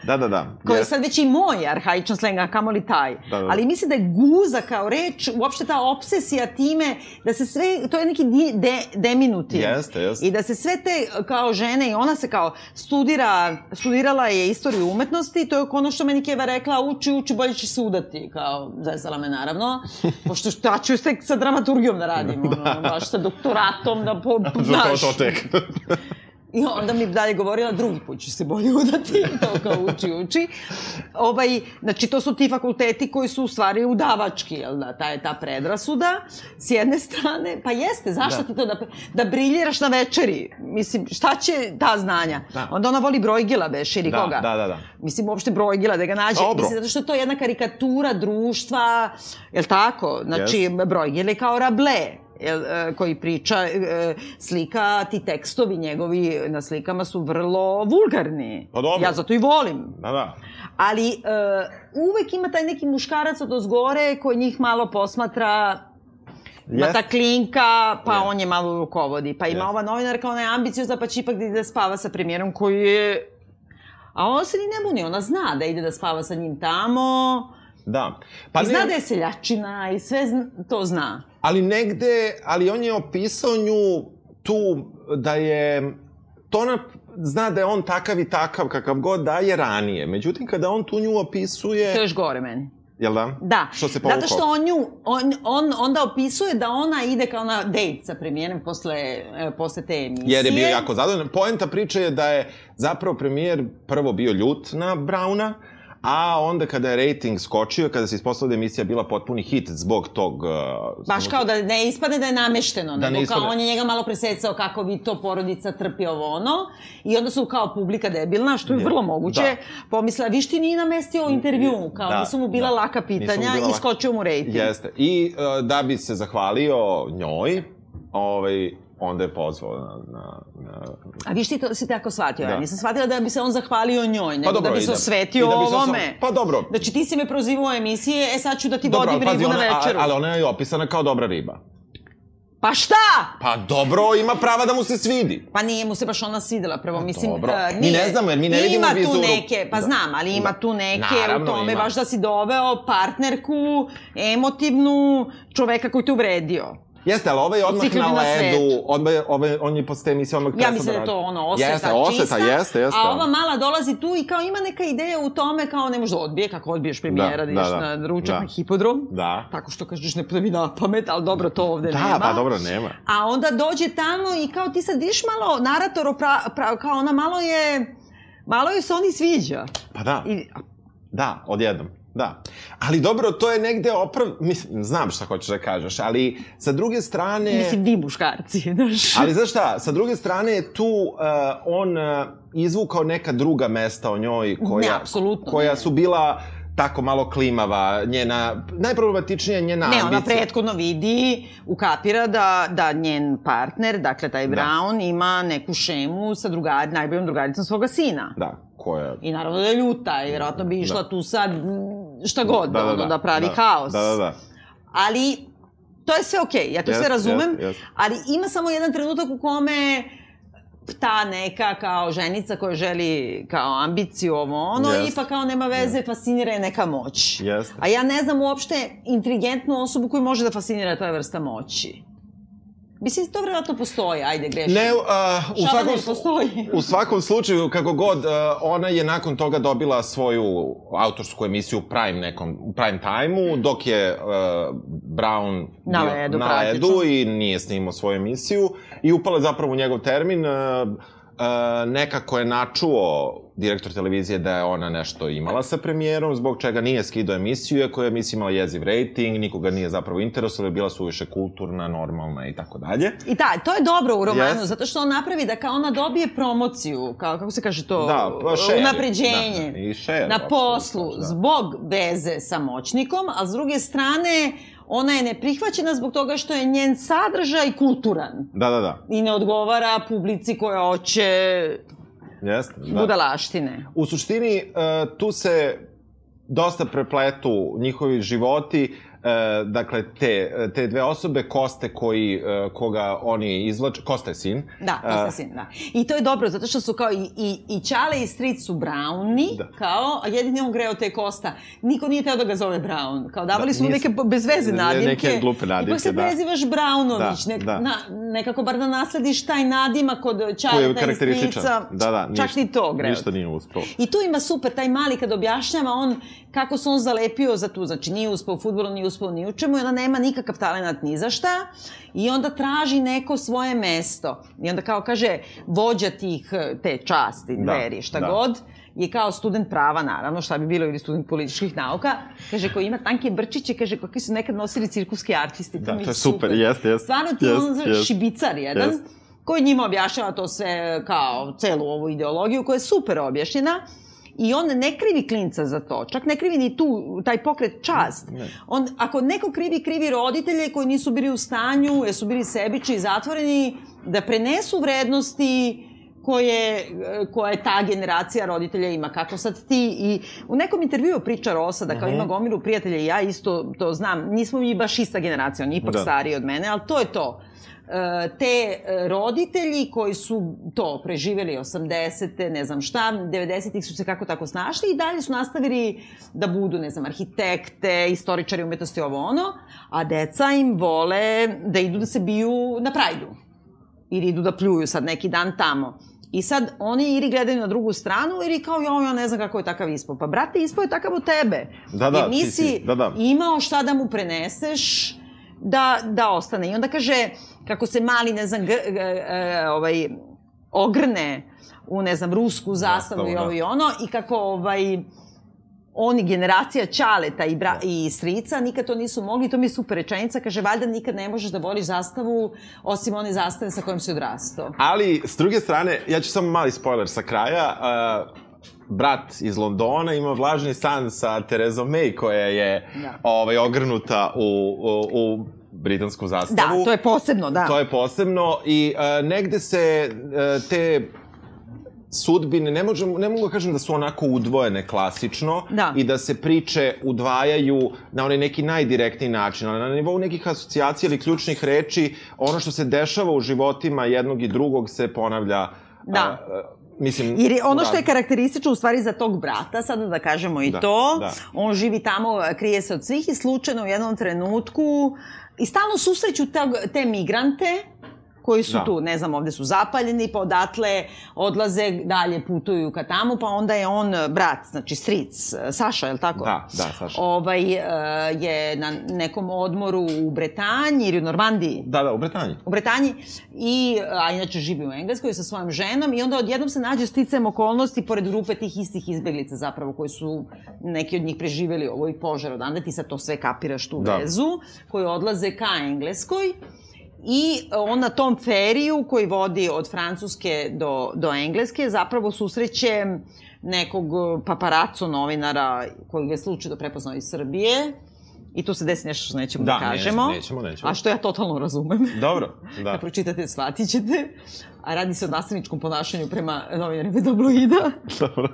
Da, da, da. koji je sad već i moj arhaičan sleng, a kamoli taj. Da, da. Ali mislim da je guza kao reč, uopšte ta obsesija time, da se sve, to je neki de, deminutiv. Jeste, jeste. I da se sve te kao žene, i ona se kao studira, studirala je istoriju umetnosti, to je ono što meni Keva rekla, uči, uči, bolje će se udati, kao, zezala me naravno, pošto šta ću tek sa dramaturgijom da radim, ono, baš sa doktoratom, da po, znaš. to tek. I onda mi dalje govorila, drugi put ću se bolje udati, to kao uči, uči. Ovaj, znači, to su ti fakulteti koji su u stvari udavački, jel da, ta je ta predrasuda, s jedne strane, pa jeste, zašto Da. ti to da, da briljiraš na večeri? Mislim, šta će ta znanja? Da. Onda ona voli Brojgila, beš, ili Da, koga? da, da, da. Mislim, uopšte Brojgila, da ga nađe. Dobro. Mislim, zato što je to jedna karikatura društva, jel tako? Znači, Brojgil je kao Rable, jel, e, koji priča, e, slika, ti tekstovi njegovi na slikama su vrlo vulgarni. Pa dobro. Ja zato i volim. Da, da. Ali e, uvek ima taj neki muškarac od ozgore koji njih malo posmatra Ma Jeste. ta klinka, pa Jeste. on je malo rukovodi. Pa ima Jeste. ova novinarka, ona je ambiciozna, pa će ipak da ide da spava sa premijerom koji je A ona se ni ne buni, ona zna da ide da spava sa njim tamo, Da. pa I zna da je seljačina i sve zna, to zna. Ali negde, ali on je opisao nju tu da je, to ona zna da je on takav i takav kakav god da je ranije. Međutim, kada on tu nju opisuje... To je još gore meni. Jel da? Da. Što se povukao? Zato što on nju, on, on onda opisuje da ona ide kao na date sa premijerem posle, e, posle te emisije. Jer je bio jako zadovoljan. Poenta priče je da je zapravo premijer prvo bio ljut na Brauna, a onda kada je rating skočio, kada se ispostavila da je emisija bila potpuni hit zbog tog... Uh, Baš kao da ne ispadne da je namešteno, Da ne nego kao ispadne. on je njega malo presecao kako bi to porodica trpi ovo ono. I onda su kao publika debilna, što je Je, vrlo moguće, da. pomisla, viš ti nije namestio intervju, kao Da, nisu mu bila da. laka pitanja bila i skočio mu rating. Jeste. I uh, da bi se zahvalio njoj, ovaj, onda je pozvao na... na, na A viš ti to si tako shvatio, Da. ja nisam shvatila da bi se on zahvalio njoj, nego dobro, da bi se da- osvetio da bi se osam- ovome. Pa dobro. Znači ti si me prozivao u emisije, e sad ću da ti Dobro, vodim pazi, ribu na ona, večeru. a- ali ona je opisana kao dobra riba. Pa šta? Pa dobro, ima prava da mu se svidi. Pa nije mu se baš ona svidela, prvo mislim... dobro. Mi nije- ne znamo, jer mi ne vidimo Ima vizuru. tu neke, pa Da. znam, ali ima Da. tu neke Naravno, u tome ima. baš da si doveo partnerku, emotivnu, čoveka koji te uvredio. Jeste, ali ovaj odmah svih ljudi na ledu, odmah, je- ovaj, on je posle emisije odmah Ja mislim da je to ono osveta jeste, osveta, čista. jeste, jeste. A ova mala dolazi tu i kao ima neka ideja u tome kao ne može da odbije, kako odbiješ premijera da, Da, ideš da, da. na ručak Da. na hipodrom. Da. Tako što kažeš ne mi na pamet, ali dobro, to ovde nema. Da, pa dobro, nema. A onda dođe tamo i kao ti sad vidiš malo narator, opra, pra, kao ona malo je, malo je se oni sviđa. Pa da, I, da, odjednom. Da. Ali dobro, to je negde oprav... Mislim, znam šta hoćeš da kažeš, ali sa druge strane... mislim, vi muškarci, znaš. Ali znaš šta, sa druge strane je tu uh, on uh, izvukao neka druga mesta o njoj koja, Ne, apsolutno, koja ne. su bila tako malo klimava, njena, najproblematičnija je njena Ne, ona ambicija. prethodno vidi, ukapira da, da njen partner, dakle taj Da. Brown, ima neku šemu sa drugar, najboljom drugaricom svoga sina. Da, koja... I naravno da je ljuta i vjerojatno bi išla Da. tu sad šta god, da, ono, da pravi haos. Da, da, da. Ali to je sve okej, ja to Jeste, sve razumem, jeste, jeste. ali ima samo jedan trenutak u kome ta neka kao ženica koja želi kao ambiciju ovo ono, Jeste. ipak kao nema veze, fascinira je neka moć. Jeste. A ja ne znam uopšte inteligentnu osobu koju može da fascinira ta vrsta moći. Mislim, to vjerojatno postoji, ajde, grešim. Ne, uh, u, svakom, ne postoji. u svakom slučaju, kako god, uh, ona je nakon toga dobila svoju autorsku emisiju u prime, nekom, u prime time-u, dok je uh, Brown Na ledu, na ledu i nije snimao svoju emisiju i upala zapravo u njegov termin. Uh, uh, nekako je načuo direktor televizije da je ona nešto imala sa premijerom, zbog čega nije skidao emisiju, iako je emisija imala jeziv rating, nikoga nije zapravo interesovalo, bila su više kulturna, normalna i tako dalje. I da, to je dobro u romanu, Jeste. zato što on napravi da kao ona dobije promociju, kao, kako se kaže to, Da, pa share. unapređenje. Da, i share, na poslu, da. zbog veze sa moćnikom, a s druge strane, ona je neprihvaćena zbog toga što je njen sadržaj kulturan Da, da, da. i ne odgovara publici koja hoće Jeste, da. budalaštine. U suštini, e, tu se dosta prepletu njihovi životi, e, dakle, te, te dve osobe, Koste koji, e, koga oni izvlače, Kosta je sin. Da, E, sin, da. I to je dobro, zato što su kao i, i, i Čale i Stric su Browni, Da. kao, a jedini on greo te Kosta. Niko nije teo da ga zove Brown. Kao, davali Da, su mu se- neke bez veze ne- nadimke. neke glupe nadimke, Ipak se da. prezivaš Brownović, Da, nek, da. Na, nekako bar da naslediš taj nadimak kod je i karakterističan. Strica. Da, da, Čak ništa, ni to greo. Ništa nije uspeo. I tu ima super, taj mali kad objašnjava on kako se on zalepio za tu, znači nije uspeo u futbolu, nije uspeo ni u čemu i onda nema nikakav talenat ni za šta i onda traži neko svoje mesto. I onda kao kaže, vođa tih, te časti, Da, dveri, šta da. god, je kao student prava, naravno, šta bi bilo, ili student političkih nauka, kaže, koji ima tanke brčiće, kaže, kakvi su nekad nosili cirkuski artisti. Da, mi to je super, jeste, jeste. Stvarno ti Jest, on jest. šibicar jedan, Jest. koji njima objašnjava to sve kao celu ovu ideologiju koja je super objašnjena. I on ne krivi klinca za to, čak ne krivi ni tu, taj pokret čast. Ne. On, ako neko krivi, krivi roditelje koji nisu bili u stanju, jer su bili sebični i zatvoreni, da prenesu vrednosti koje, koje ta generacija roditelja ima. Kako sad ti i u nekom intervjuu priča Rosa da kao Mhm. ima gomilu prijatelja i ja isto to znam. Nismo mi baš ista generacija, on je ipak Da. stariji od mene, ali to je to. Te e, roditelji koji su to preživeli 80. ne znam šta, 90-ih su se kako tako snašli i dalje su nastavili da budu, ne znam, arhitekte, istoričari umetnosti, ovo ono, a deca im vole da idu da se biju na prajdu. Ili idu da pljuju sad neki dan tamo. I sad oni ili gledaju na drugu stranu ili kao jo, ja ne znam kako je takav ispao. Pa brate, ispao je takav od tebe. Da, da, Jer nisi ti si, da, da. imao šta da mu preneseš da, da ostane. I onda kaže, kako se mali, ne znam, g, g, g, ovaj, ogrne u, ne znam, rusku zastavu Zastavu, i da. ovo i ono, i kako, ovaj, oni, generacija Čaleta i, bra, i strica, nikad to nisu mogli, to mi je super rečenica, kaže, valjda nikad ne možeš da voliš zastavu, osim one zastave sa kojom si odrastao. Ali, s druge strane, ja ću samo mali spoiler sa kraja. Uh, brat iz Londona ima vlažni san sa Terezom May koja je Da. ovaj, ogrnuta u, u, u britansku zastavu. Da, to je posebno, da. To je posebno i uh, negde se uh, te sudbine, ne, možem, ne mogu da kažem da su onako udvojene klasično Da. i da se priče udvajaju na onaj neki najdirektniji način, ali na nivou nekih asocijacija ili ključnih reči, ono što se dešava u životima jednog i drugog se ponavlja Da. a, a, mislim, Jer je ono što je karakteristično u stvari za tog brata, sada da kažemo i Da, to, da. on živi tamo, krije se od svih i slučajno u jednom trenutku i stalno susreću te, te migrante koji su Da. tu, ne znam, ovde su zapaljeni, pa odatle odlaze dalje, putuju ka tamo, pa onda je on brat, znači stric, Saša, je li tako? Da, da, Saša. Ovaj, e, je na nekom odmoru u Bretanji ili u Normandiji, Da, da, u Bretanji. u Bretanji, i, a inače živi u Engleskoj sa svojom ženom i onda odjednom se nađe sticajem okolnosti pored grupe tih istih izbeglica zapravo koji su neki od njih preživeli ovo i požar odande, ti sad to sve kapiraš tu Da. vezu, koji odlaze ka Engleskoj I on na tom feriju koji vodi od Francuske do, do Engleske zapravo susreće nekog paparaco novinara koji ga je slučajno prepoznao iz Srbije i tu se desi nešto što nećemo da, Da, kažemo. nećemo, nećemo, nećemo. A što ja totalno razumem. Dobro, Da. da. Kad pročitate, shvatit ćete. A radi se o nasilničkom ponašanju prema novinarima tabloida. Dobro.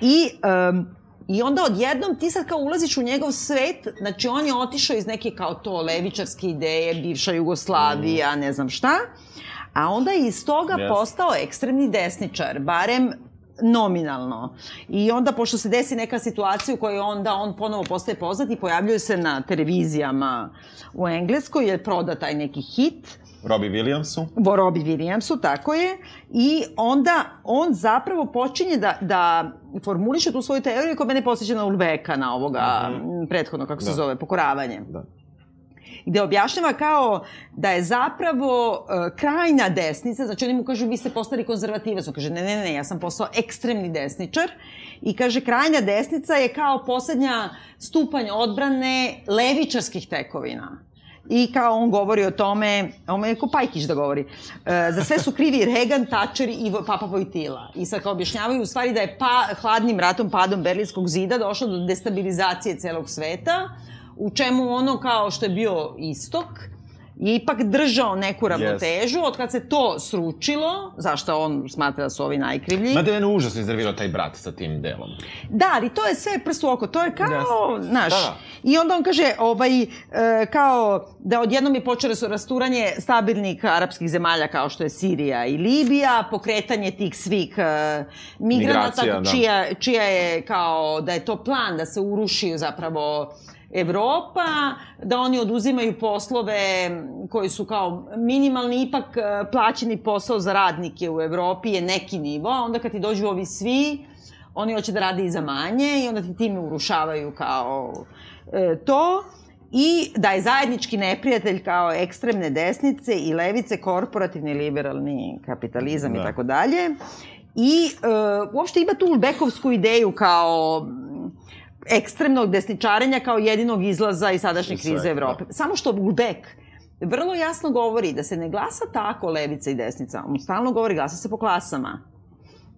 I, um, I onda odjednom ti sad kao ulaziš u njegov svet, znači on je otišao iz neke kao to levičarske ideje, bivša Jugoslavija, ne znam šta, a onda je iz toga Yes. postao ekstremni desničar, barem nominalno. I onda, pošto se desi neka situacija u kojoj onda on ponovo postaje poznat i pojavljuje se na televizijama u Engleskoj, jer proda taj neki hit, Robbie Williamsu. Bo Robbie Williamsu, tako je. I onda on zapravo počinje da, da formuliše tu svoju teoriju koja mene posjeća na Ulbeka, na ovoga mm prethodno, kako se Da. zove, pokoravanje. Da. Gde objašnjava kao da je zapravo uh, krajna desnica, znači oni mu kažu vi ste postali konzervativac, on kaže ne, ne, ne, ja sam postao ekstremni desničar i kaže krajnja desnica je kao poslednja stupanj odbrane levičarskih tekovina. I kao on govori o tome, on je ko Pajkić da govori, e, za sve su krivi Reagan, Thatcher i Papa Vojtila. I sad kao objašnjavaju u stvari da je pa, hladnim ratom, padom Berlinskog zida došlo do destabilizacije celog sveta, u čemu ono kao što je bio istok, je ipak držao neku ravnotežu, od kad se to sručilo, zašto on smatra da su ovi najkrivlji. Mada je mene užasno iznervirao taj brat sa tim delom. Da, ali to je sve prst u oko, to je kao, Jeste. znaš, Da, da. i onda on kaže, ovaj, e, kao, da odjednom je počelo su rasturanje stabilnih arapskih zemalja kao što je Sirija i Libija, pokretanje tih svih e, migranata, Migracija, da. čija, čija je kao, da je to plan da se uruši zapravo Evropa, da oni oduzimaju poslove koji su kao minimalni, ipak e, plaćeni posao za radnike u Evropi je neki nivo, a onda kad ti dođu ovi svi, oni hoće da rade i za manje i onda ti time urušavaju kao e, to i da je zajednički neprijatelj kao ekstremne desnice i levice, korporativni liberalni kapitalizam i Da. tako dalje. I e, uopšte ima tu Ulbekovsku ideju kao ekstremnog desničarenja kao jedinog izlaza iz sadašnje krize Evrope. Samo što Ulbek vrlo jasno govori da se ne glasa tako levica i desnica, on stalno govori glasa se po klasama.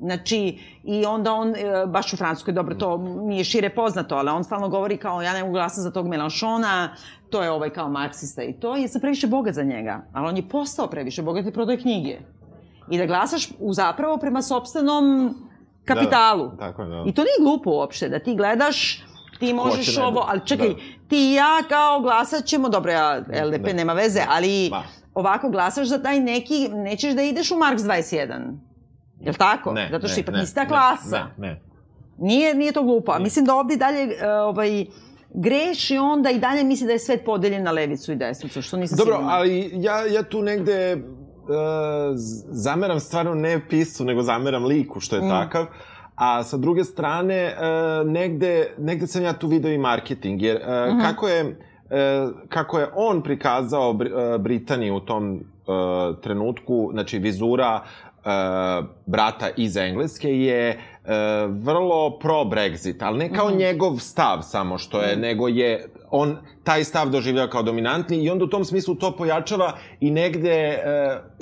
Znači, i onda on, e, baš u Francuskoj, dobro, to nije šire poznato, ali on stalno govori kao, ja ne mogu glasati za tog Melanchona, to je ovaj kao marksista i to, jer sam previše bogat za njega. Ali on je postao previše bogat i prodaje knjige. I da glasaš u zapravo prema sobstvenom kapitalu. Da, tako je, da. I to nije glupo uopšte, da ti gledaš, ti možeš ovo, ali čekaj, da. ti i ja kao glasat ćemo, dobro, ja LDP Da. nema veze, ali Ma. ovako glasaš za taj neki, nećeš da ideš u Marks 21. Jel tako? Ne, Zato što ne, ipak nisi ta klasa. Ne, ne. Nije, nije to glupo. A mislim da ovde i dalje uh, ovaj, greši onda i dalje misli da je svet podeljen na levicu i desnicu, što nisam Dobro, sigurna. ali ja, ja tu negde zameram stvarno ne pisu, nego zameram liku što je Mm. takav. A sa druge strane, uh, negde, negde sam ja tu video i marketing, jer uh, Mhm. kako je uh, kako je on prikazao Br Britaniju u tom uh, trenutku, znači vizura uh, brata iz Engleske je uh, vrlo pro-Brexit, ali ne kao Mhm. njegov stav samo što je, nego je on taj stav doživljava kao dominantni i onda u tom smislu to pojačava i negde e,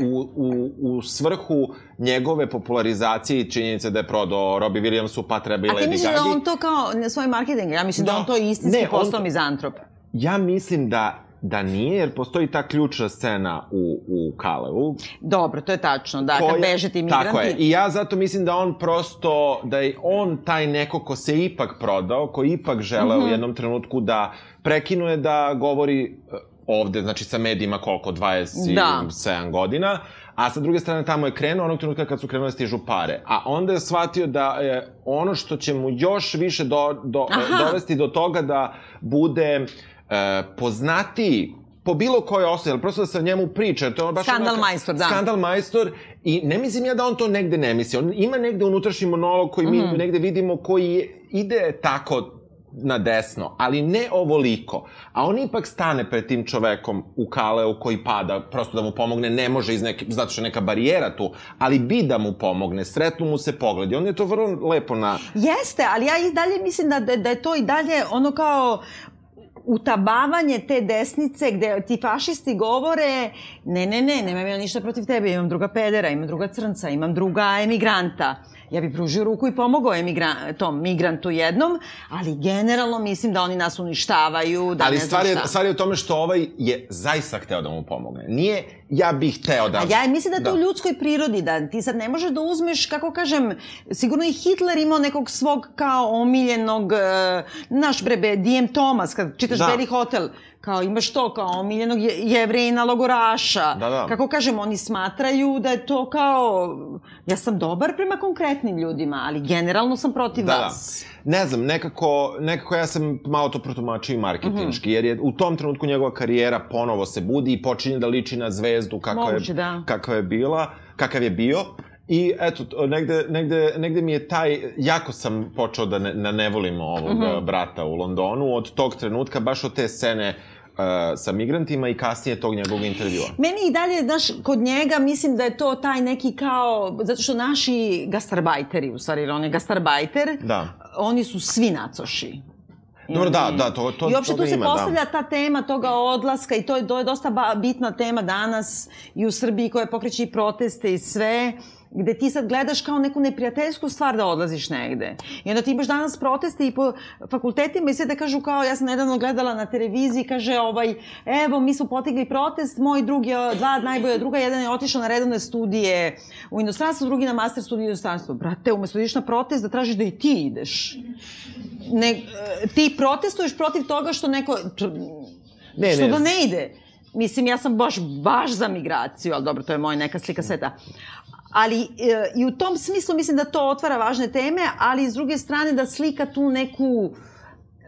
u, u, u svrhu njegove popularizacije i činjenice da je prodao Robbie Williamsu pa treba i A ti Lady misliš da Gaga. on to kao na svoj marketing? Ja mislim da, Da. on to istinski postao mizantrop. Ja mislim da da nije, jer postoji ta ključna scena u, u Kaleu. Dobro, to je tačno, da, kad beže ti migranti. Tako je. I ja zato mislim da on prosto, da je on taj neko ko se ipak prodao, ko ipak želeo Mhm. u jednom trenutku da prekinuje da govori eh, ovde, znači sa medijima koliko, 27 Da. godina, a sa druge strane tamo je krenuo onog trenutka kad su krenule da stižu pare. A onda je shvatio da je ono što će mu još više do, do, Aha. dovesti do toga da bude e, poznatiji po bilo kojoj osnovi, ali prosto da se o njemu priča. To je baš Skandal onaka- majstor, da. Skandal majstor i ne mislim ja da on to negde ne misli. On ima negde unutrašnji monolog koji mi Mhm. negde vidimo koji ide tako na desno, ali ne ovoliko. A on ipak stane pred tim čovekom u kaleu koji pada, prosto da mu pomogne, ne može iz neke, zato što je neka barijera tu, ali bi da mu pomogne, sretnu mu se pogledi. On je to vrlo lepo na... Jeste, ali ja i dalje mislim da, da, da je to i dalje ono kao utabavanje te desnice gde ti fašisti govore ne, ne, ne, nemam ja ništa protiv tebe, imam druga pedera, imam druga crnca, imam druga emigranta. Ja bih pružio ruku i pomogao emigran, tom migrantu jednom, ali generalno mislim da oni nas uništavaju, da ali ne znam stvar je, šta. stvar je u tome što ovaj je zaista hteo da mu pomogne. Nije, ja bih hteo da... A ja mislim da je to Da. u ljudskoj prirodi, da ti sad ne možeš da uzmeš, kako kažem, sigurno i Hitler imao nekog svog kao omiljenog, uh, naš brebe, D.M. Thomas, kad čitaš Da. Beli hotel, kao imaš to kao omiljenog je, jevrejina logoraša. Da, da. Kako kažem, oni smatraju da je to kao, ja sam dobar prema konkretnim ljudima, ali generalno sam protiv Da, da. vas. Ne znam, nekako, nekako ja sam malo to protumačio i marketinški, jer je u tom trenutku njegova karijera ponovo se budi i počinje da liči na zvezdu kakva Moguće, je, da. kakva je bila, kakav je bio. I eto, to, negde, negde, negde mi je taj, jako sam počeo da ne, da ne volim ovog Mhm. brata u Londonu, od tog trenutka, baš od te scene uh, sa migrantima i kasnije tog njegovog intervjua. Meni i dalje, znaš, kod njega mislim da je to taj neki kao, zato što naši gastarbajteri, u stvari, on je gastarbajter, Da. oni su svi nacoši. Dobro, da, da, to, to, I uopšte tu se ima, postavlja da. ta tema toga odlaska i to je, to je dosta bitna tema danas i u Srbiji koja pokreće i proteste i sve gde ti sad gledaš kao neku neprijateljsku stvar da odlaziš negde. I onda ti imaš danas proteste i po fakultetima i sve da kažu kao, ja sam nedavno gledala na televiziji, kaže ovaj, evo mi smo potigli protest, moj drug je, dva najbolja druga, jedan je otišao na redovne studije u inostranstvu, drugi na master studiju u inostranstvu. Brate, umesto da ideš na protest da tražiš da i ti ideš. Ne, ti protestuješ protiv toga što neko... Ne, što ne. da ne ide. Mislim, ja sam baš, baš za migraciju, ali dobro, to je moja neka slika sveta. Ali e, i u tom smislu mislim da to otvara važne teme, ali s druge strane da slika tu neku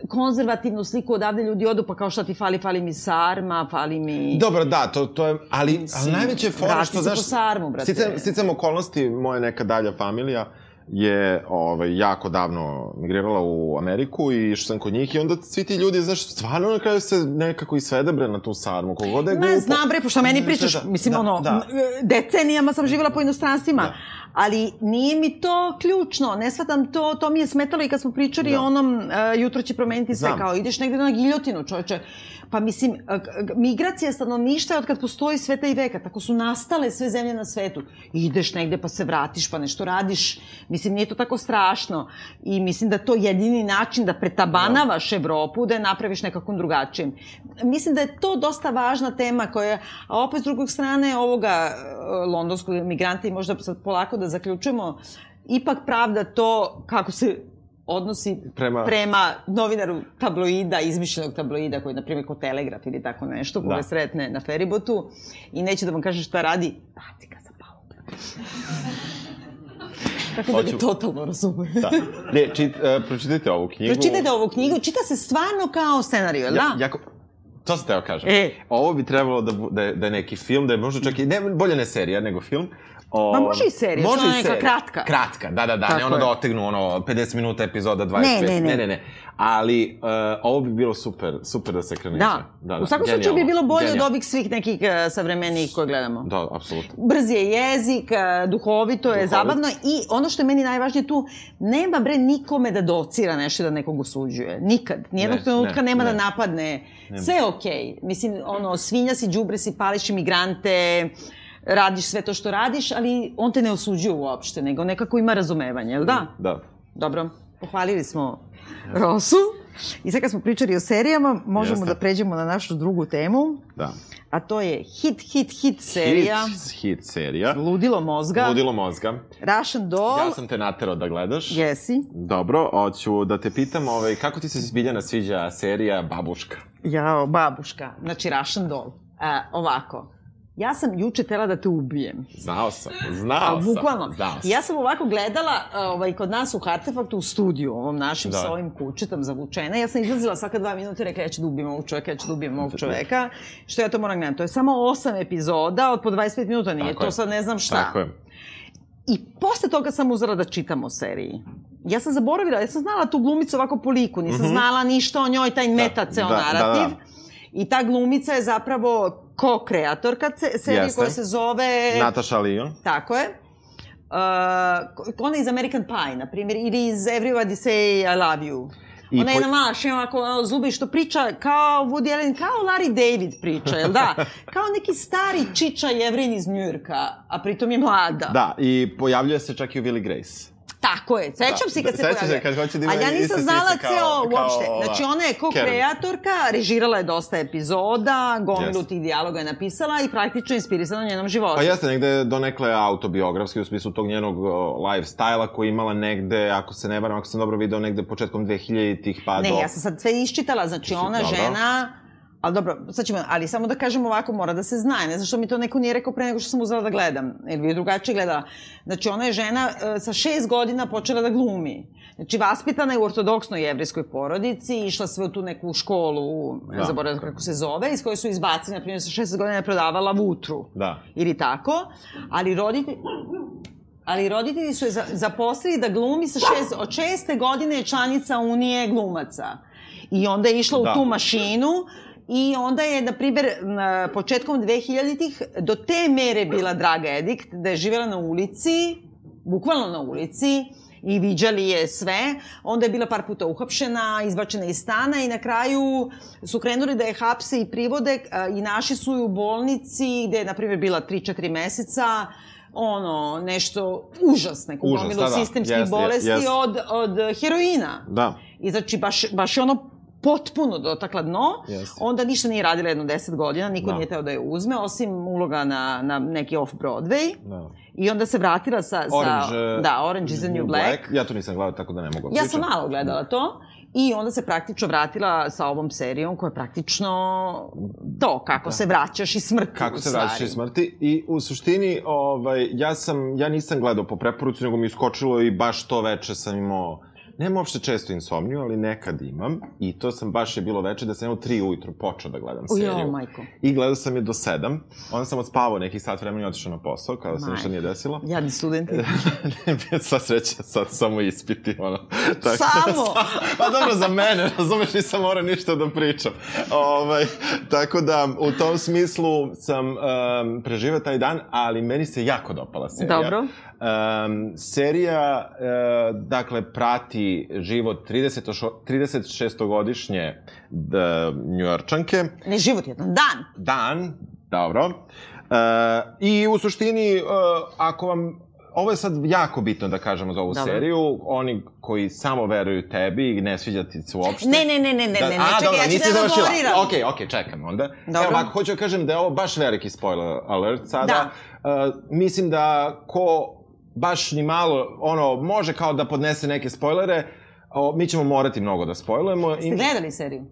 konzervativnu sliku odavde ljudi odu, pa kao šta ti fali, fali mi sarma, fali mi... Dobro, da, to, to je, ali, ali najveće fora vrati što, se znaš, po sarmu, brate. Sticam, sticam okolnosti, moja neka dalja familija je ovaj, jako davno migrirala u Ameriku i što sam kod njih i onda svi ti ljudi, znaš, stvarno na kraju se nekako i svede bre na tu sarmu, kogod da je Ma, glupo. znam bre, pošto meni pričaš, Da, mislim, da, ono, da. decenijama sam živjela po inostranstvima, Da. Ali nije mi to ključno, ne shvatam to, to mi je smetalo i kad smo pričali Da. onom uh, jutro će promeniti sve, Znam. kao ideš negde na giljotinu, čoveče. Pa mislim, uh, migracija stanovništva je od kad postoji sveta i veka, tako su nastale sve zemlje na svetu. Ideš negde pa se vratiš, pa nešto radiš, mislim, nije to tako strašno. I mislim da to jedini način da pretabanavaš Evropu, da je napraviš nekakvom drugačijem. Mislim da je to dosta važna tema koja, a opet s drugog strane ovoga e, londonskog migranta i možda sad polako da zaključujemo, ipak pravda to kako se odnosi Prema- prema novinaru tabloida, izmišljenog tabloida, koji je, na primjer, ko Telegraf ili tako nešto, koga Da. sretne na feribotu i neće da vam kaže šta radi, baci ga sa palube. Tako da Hoću- ga totalno razume. Da. Ne, čit, uh, pročitajte ovu knjigu. Pročitajte ovu knjigu, čita se stvarno kao scenariju, jel Ja, da? jako, to sam teo kažem. E. Ovo bi trebalo da, da, je, da je neki film, da je možda čak i, ne, bolje ne serija, nego film. O, Ma može i serija, može i neka serija. kratka. Kratka, da, da, da, Tako ne ono je. da otegnu ono 50 minuta epizoda 25. Ne, ne, ne. ne, ne, ne. Ali uh, ovo bi bilo super, super da se ekranizuje. Da. U svakom slučaju bi bilo bolje od ovih svih nekih uh, savremenih koje gledamo. Da, apsolutno. Brz je jezik, e, duhovito je, Duhovit. zabavno i ono što je meni najvažnije tu, nema bre nikome da docira nešto da nekog osuđuje. Nikad. Nijednog Ne, trenutka ne, nema ne. da napadne. Sve je okej. Mislim, ono, svinja si, džubre si, pališ imigrante, radiš sve to što radiš, ali on te ne osuđuje uopšte, nego nekako ima razumevanje, jel da? Da. Dobro, pohvalili smo Rosu. I sad kad smo pričali o serijama, možemo Jeste. da pređemo na našu drugu temu, Da. a to je hit, hit, hit serija. Hit, hit serija. Ludilo mozga. Ludilo mozga. Russian Doll. Ja sam te naterao da gledaš. Jesi. Dobro, hoću da te pitam, ovaj, kako ti se Biljana sviđa serija Babuška? Jao, babuška. Znači, Russian Doll. A, ovako. Ja sam juče tela da te ubijem. Znao sam, znao A, sam. bukvalno. Znao sam. Ja sam ovako gledala ovaj, kod nas u Hartefaktu u studiju, ovom našim Da. sa ovim kućetom zavučena. Ja sam izlazila svaka dva minuta i rekla ja ću da ubijem ovog čoveka, ja ću da ubijem ovog čoveka. Što ja to moram gledati? To je samo osam epizoda od po 25 minuta, nije Tako to je. sad ne znam šta. Tako je. I posle toga sam uzela da čitam o seriji. Ja sam zaboravila, ja sam znala tu glumicu ovako po liku, nisam znala ništa o njoj, taj meta ceo Mhm. da, da, narativ. da. I ta glumica je zapravo ko-kreatorka serije Jeste. koja se zove... Nataša Lion. Tako je. Uh, ona iz American Pie, na primjer, ili iz Everybody Say I Love You. I ona je po- jedna mala šema, onako ono, zubi što priča kao Woody Allen, kao Larry David priča, jel da? Kao neki stari čiča jevrin iz Njujorka, a pritom je mlada. Da, i pojavljuje se čak i u Willy Grace. Tako je, sećam Da, se kad da, se sećam se kad hoće da ima A ja nisam znala kao- ceo kao uopšte. ova Znači ona je Karen. ko-kreatorka, režirala je dosta epizoda, gomilu Jeste. tih dijaloga je napisala i praktično inspirisana njenom životu. Pa jeste negde donekle autobiografski u smislu tog njenog lifestyle-a koji je imala negde, ako se ne varam, ako sam dobro video, negde početkom 2000-ih pa Ne, do... ja sam sad sve iščitala, znači ona žena, ali dobro, sad ćemo, ali samo da kažem ovako, mora da se zna, ne znam što mi to neko nije rekao pre nego što sam uzela da gledam, jer bi je drugačije gledala. Znači ona je žena e, sa šest godina počela da glumi. Znači, vaspitana je u ortodoksnoj jevrijskoj porodici, išla sve u tu neku školu, ne Da. zaboravim kako se zove, iz koje su izbacili, na primjer, sa šest godina je prodavala vutru. Da. Ili tako, ali roditelji... Ali roditelji su je za, zaposlili da glumi sa šest, od šeste godine je članica Unije glumaca. I onda je išla Da. u tu mašinu i onda je, na primjer, na početkom 2000-ih do te mere bila Draga Edikt da je živjela na ulici, bukvalno na ulici, i viđali je sve. Onda je bila par puta uhapšena, izbačena iz stana i na kraju su krenuli da je hapse i privode i naši su u bolnici gde je, na primjer, bila 3-4 meseca ono, nešto užasne, Užas, gomilu da, da. sistemskih Jeste, bolesti jeste. od, od heroina. Da. I znači, baš, baš je ono potpuno dotakla dno. Jeste. Onda ništa nije radila jedno 10 godina, niko Da. nije teo da je uzme, osim uloga na, na neki off-Broadway. Da. I onda se vratila sa... sa Orange, eh, da, Orange is the New Black. Ja to nisam gledao, tako da ne mogu da Ja sam malo gledala to. I onda se praktično vratila sa ovom serijom koja je praktično to, kako Da. se vraćaš iz smrti. Kako se vraćaš iz smrti i u suštini ovaj, ja, sam, ja nisam gledao po preporuci, nego mi je iskočilo i baš to veče sam imao Nemam uopšte često insomniju, ali nekad imam. I to sam baš je bilo veče da sam imao tri ujutru počeo da gledam U, seriju. jo, majko. I gledao sam je do sedam. Onda sam odspavao nekih sat vremena i otišao na posao, kada se ništa nije desilo. Jadni studenti. Sva sreća, sad samo ispiti, ono. Samo? pa dobro, za mene, razumeš, nisam morao ništa da pričam. Ovaj, tako da, u tom smislu sam um, preživao taj dan, ali meni se jako dopala serija. Dobro. Um, serija, uh, dakle, prati život 30 36-godišnje njujorčanke. Ne život, jedan dan. Dan, dobro. Uh, I u suštini, uh, ako vam Ovo je sad jako bitno da kažemo za ovu Dobro. seriju. Oni koji samo veruju tebi i ne sviđa ti se uopšte. Ne, ne, ne, ne, ne, ne, ne, a, čekaj, dobro, ja ću nisi da završila. Okej, okej, čekam onda. Dobro. Evo ovako, hoću da kažem da je ovo baš veliki spoiler alert sada. Da. Uh, mislim da ko baš ni malo, ono, može kao da podnese neke spoilere, O, mi ćemo morati mnogo da spojlujemo. Ste gledali seriju?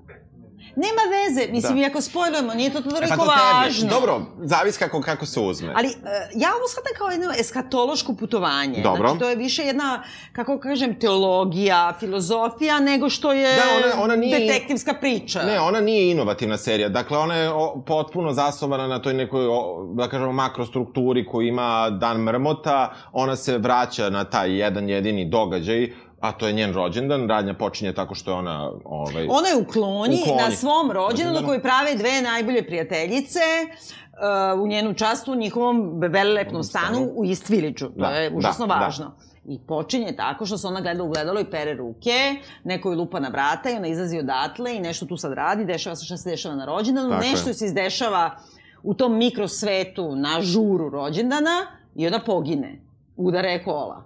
Nema veze, mislim, da. iako spojlujemo, nije to toliko e, pa to važno. Dobro, zavis kako, kako se uzme. Ali, uh, ja ovo shvatam kao jedno eskatološko putovanje. Dobro. Znači, to je više jedna, kako kažem, teologija, filozofija, nego što je da, ona, ona nije, detektivska priča. Ne, ona nije inovativna serija. Dakle, ona je o, potpuno zasnovana na toj nekoj, o, da kažemo, makrostrukturi koju ima Dan Mrmota. Ona se vraća na taj jedan jedini događaj a to je njen rođendan, radnja počinje tako što je ona... Ovaj, ona je u klonji, u klonji. na svom rođendanu koji prave dve najbolje prijateljice uh, u njenu častu u njihovom velelepnom stanu u East Village-u. To da, je užasno da, važno. Da. I počinje tako što se ona gleda u gledalo i pere ruke, neko je lupa na vrata i ona izlazi odatle i nešto tu sad radi, dešava se šta se dešava na rođendanu, tako nešto je. se izdešava u tom mikrosvetu na žuru rođendana i ona pogine. Udare kola.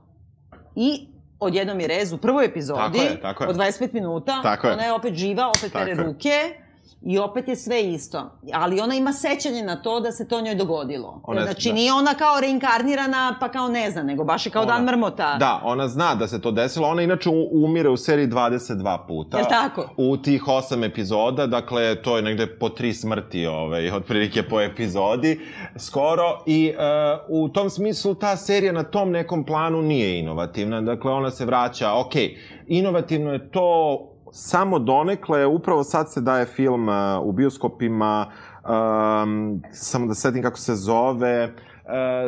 I odjednom je rez u prvoj epizodi tako je, tako je. od 25 minuta, tako je. ona je opet živa, opet pere ruke i opet je sve isto. Ali ona ima sećanje na to da se to njoj dogodilo. Ona, znači da. nije ona kao reinkarnirana pa kao ne zna, nego baš je kao ona, dan mrmota. Da, ona zna da se to desilo. Ona inače umire u seriji 22 puta. Je tako? U tih osam epizoda, dakle to je negde po tri smrti, ovaj, otprilike po epizodi, skoro. I uh, u tom smislu ta serija na tom nekom planu nije inovativna. Dakle, ona se vraća, ok, inovativno je to samo donekle, upravo sad se daje film uh, u bioskopima, um, samo da setim kako se zove, uh,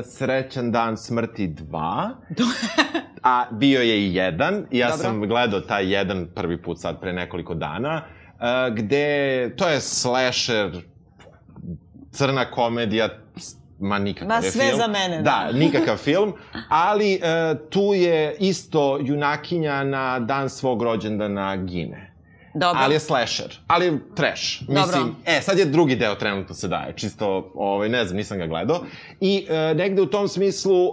Srećan dan smrti 2. a bio je i jedan, i ja Dobro. sam gledao taj jedan prvi put sad pre nekoliko dana, uh, gde, to je slasher, crna komedija, ma nikakav ma, je sve film. za mene. Da, da nikakav film, ali e, tu je isto junakinja na dan svog rođendana gine. Dobro. Ali je slasher, ali trash. Dobro. Mislim, e, sad je drugi deo trenutno se daje, čisto, ovaj, ne znam, nisam ga gledao. I e, negde u tom smislu, e,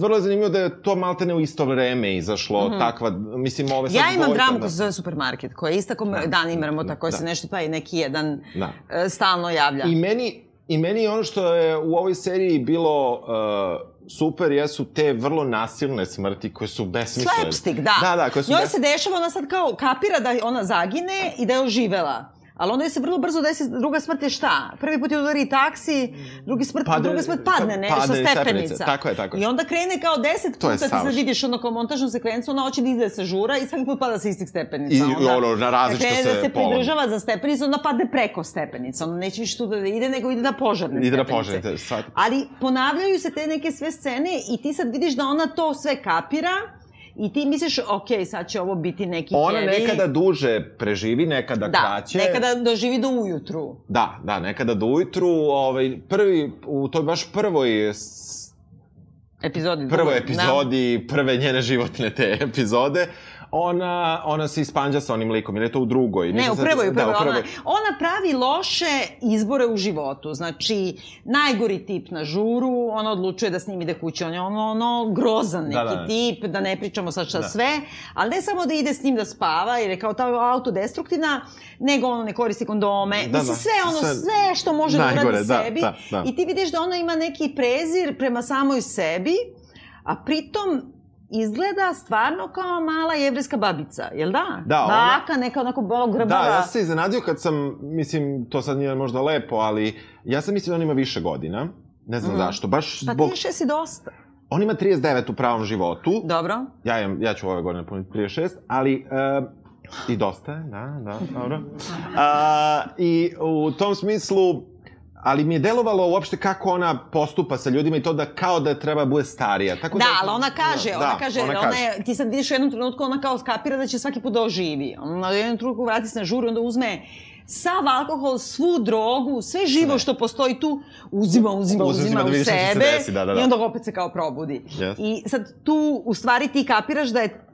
vrlo je zanimljivo da je to maltene u isto vreme izašlo, mm -hmm. takva, mislim, ove sad... Ja imam dramu da... za supermarket, koja je ista kao da. Dan Imremota, koja da. se nešto pa i neki jedan da. Uh, stalno javlja. I meni, I meni ono što je u ovoj seriji bilo uh, super jesu te vrlo nasilne smrti koje su besmislene. Slapstick, da. Da, da, koje su Njoj bes... se dešava, ona sad kao kapira da ona zagine i da je oživela. Ali onda se vrlo brzo desi, druga smrt je šta? Prvi put je udari taksi, drugi smrt, padne, druga smrt padne, ne, padne sa stepenica. Tako je, tako je. I onda krene kao deset puta, ti sad vidiš ono kao montažnu sekvencu, ona hoće da ide sa žura i svaki put pada sa istih stepenica. I onda, ono, na različito se da se pridržava za stepenicu, onda padne preko stepenica. Onda neće više tu da ide, nego ide na požarne ide stepenice. Ide na požarne, sad. Ali ponavljaju se te neke sve scene i ti sad vidiš da ona to sve kapira, I ti misliš, ok, sad će ovo biti neki Ona heavy. nekada duže preživi, nekada da, kraće. Da, nekada doživi do ujutru. Da, da, nekada do ujutru. Ovaj, prvi, u toj baš prvoj epizodi. Prvoj epizodi, da. prve njene životne te epizode, ona, ona se ispanđa sa onim likom, ili je to u drugoj? Ne, u prvoj, u prvoj. Da, u prvoj. Ona, ona pravi loše izbore u životu. Znači, najgori tip na žuru, ona odlučuje da s njim ide kući. On je ono, ono grozan neki da, da. tip, da ne pričamo sad šta da. sve, ali ne samo da ide s njim da spava, jer je kao ta autodestruktivna, nego ono ne koristi kondome. Da, Mislim, da. sve ono, sve, sve što može da uradi da, sebi. Da, da. I ti vidiš da ona ima neki prezir prema samoj sebi, a pritom izgleda stvarno kao mala jevrijska babica, jel da? Da, ona... Baka, neka onako bolo grbava. Da, ja sam se iznenadio kad sam, mislim, to sad nije možda lepo, ali ja sam mislio da on ima više godina. Ne znam mm. zašto, baš pa zbog... Pa ti si dosta. On ima 39 u pravom životu. Dobro. Ja, imam, ja ću ove godine puniti 36, ali... Uh, I dosta je, da, da, dobro. Uh, I u tom smislu, ali mi je delovalo uopšte kako ona postupa sa ljudima i to da kao da treba da bude starija. Tako da, da ali ona kaže, da, ona kaže, ona, ona kaže. je, ti sad vidiš u jednom trenutku, ona kao skapira da će svaki put da oživi. Ona u jednom trenutku vrati se na žuru, onda uzme sav alkohol, svu drogu, sve živo sve. što postoji tu, uzima, uzima, uzima, uzima da u sebe desi, da, da, da. i onda opet se kao probudi. Yes. I sad tu u stvari ti kapiraš da je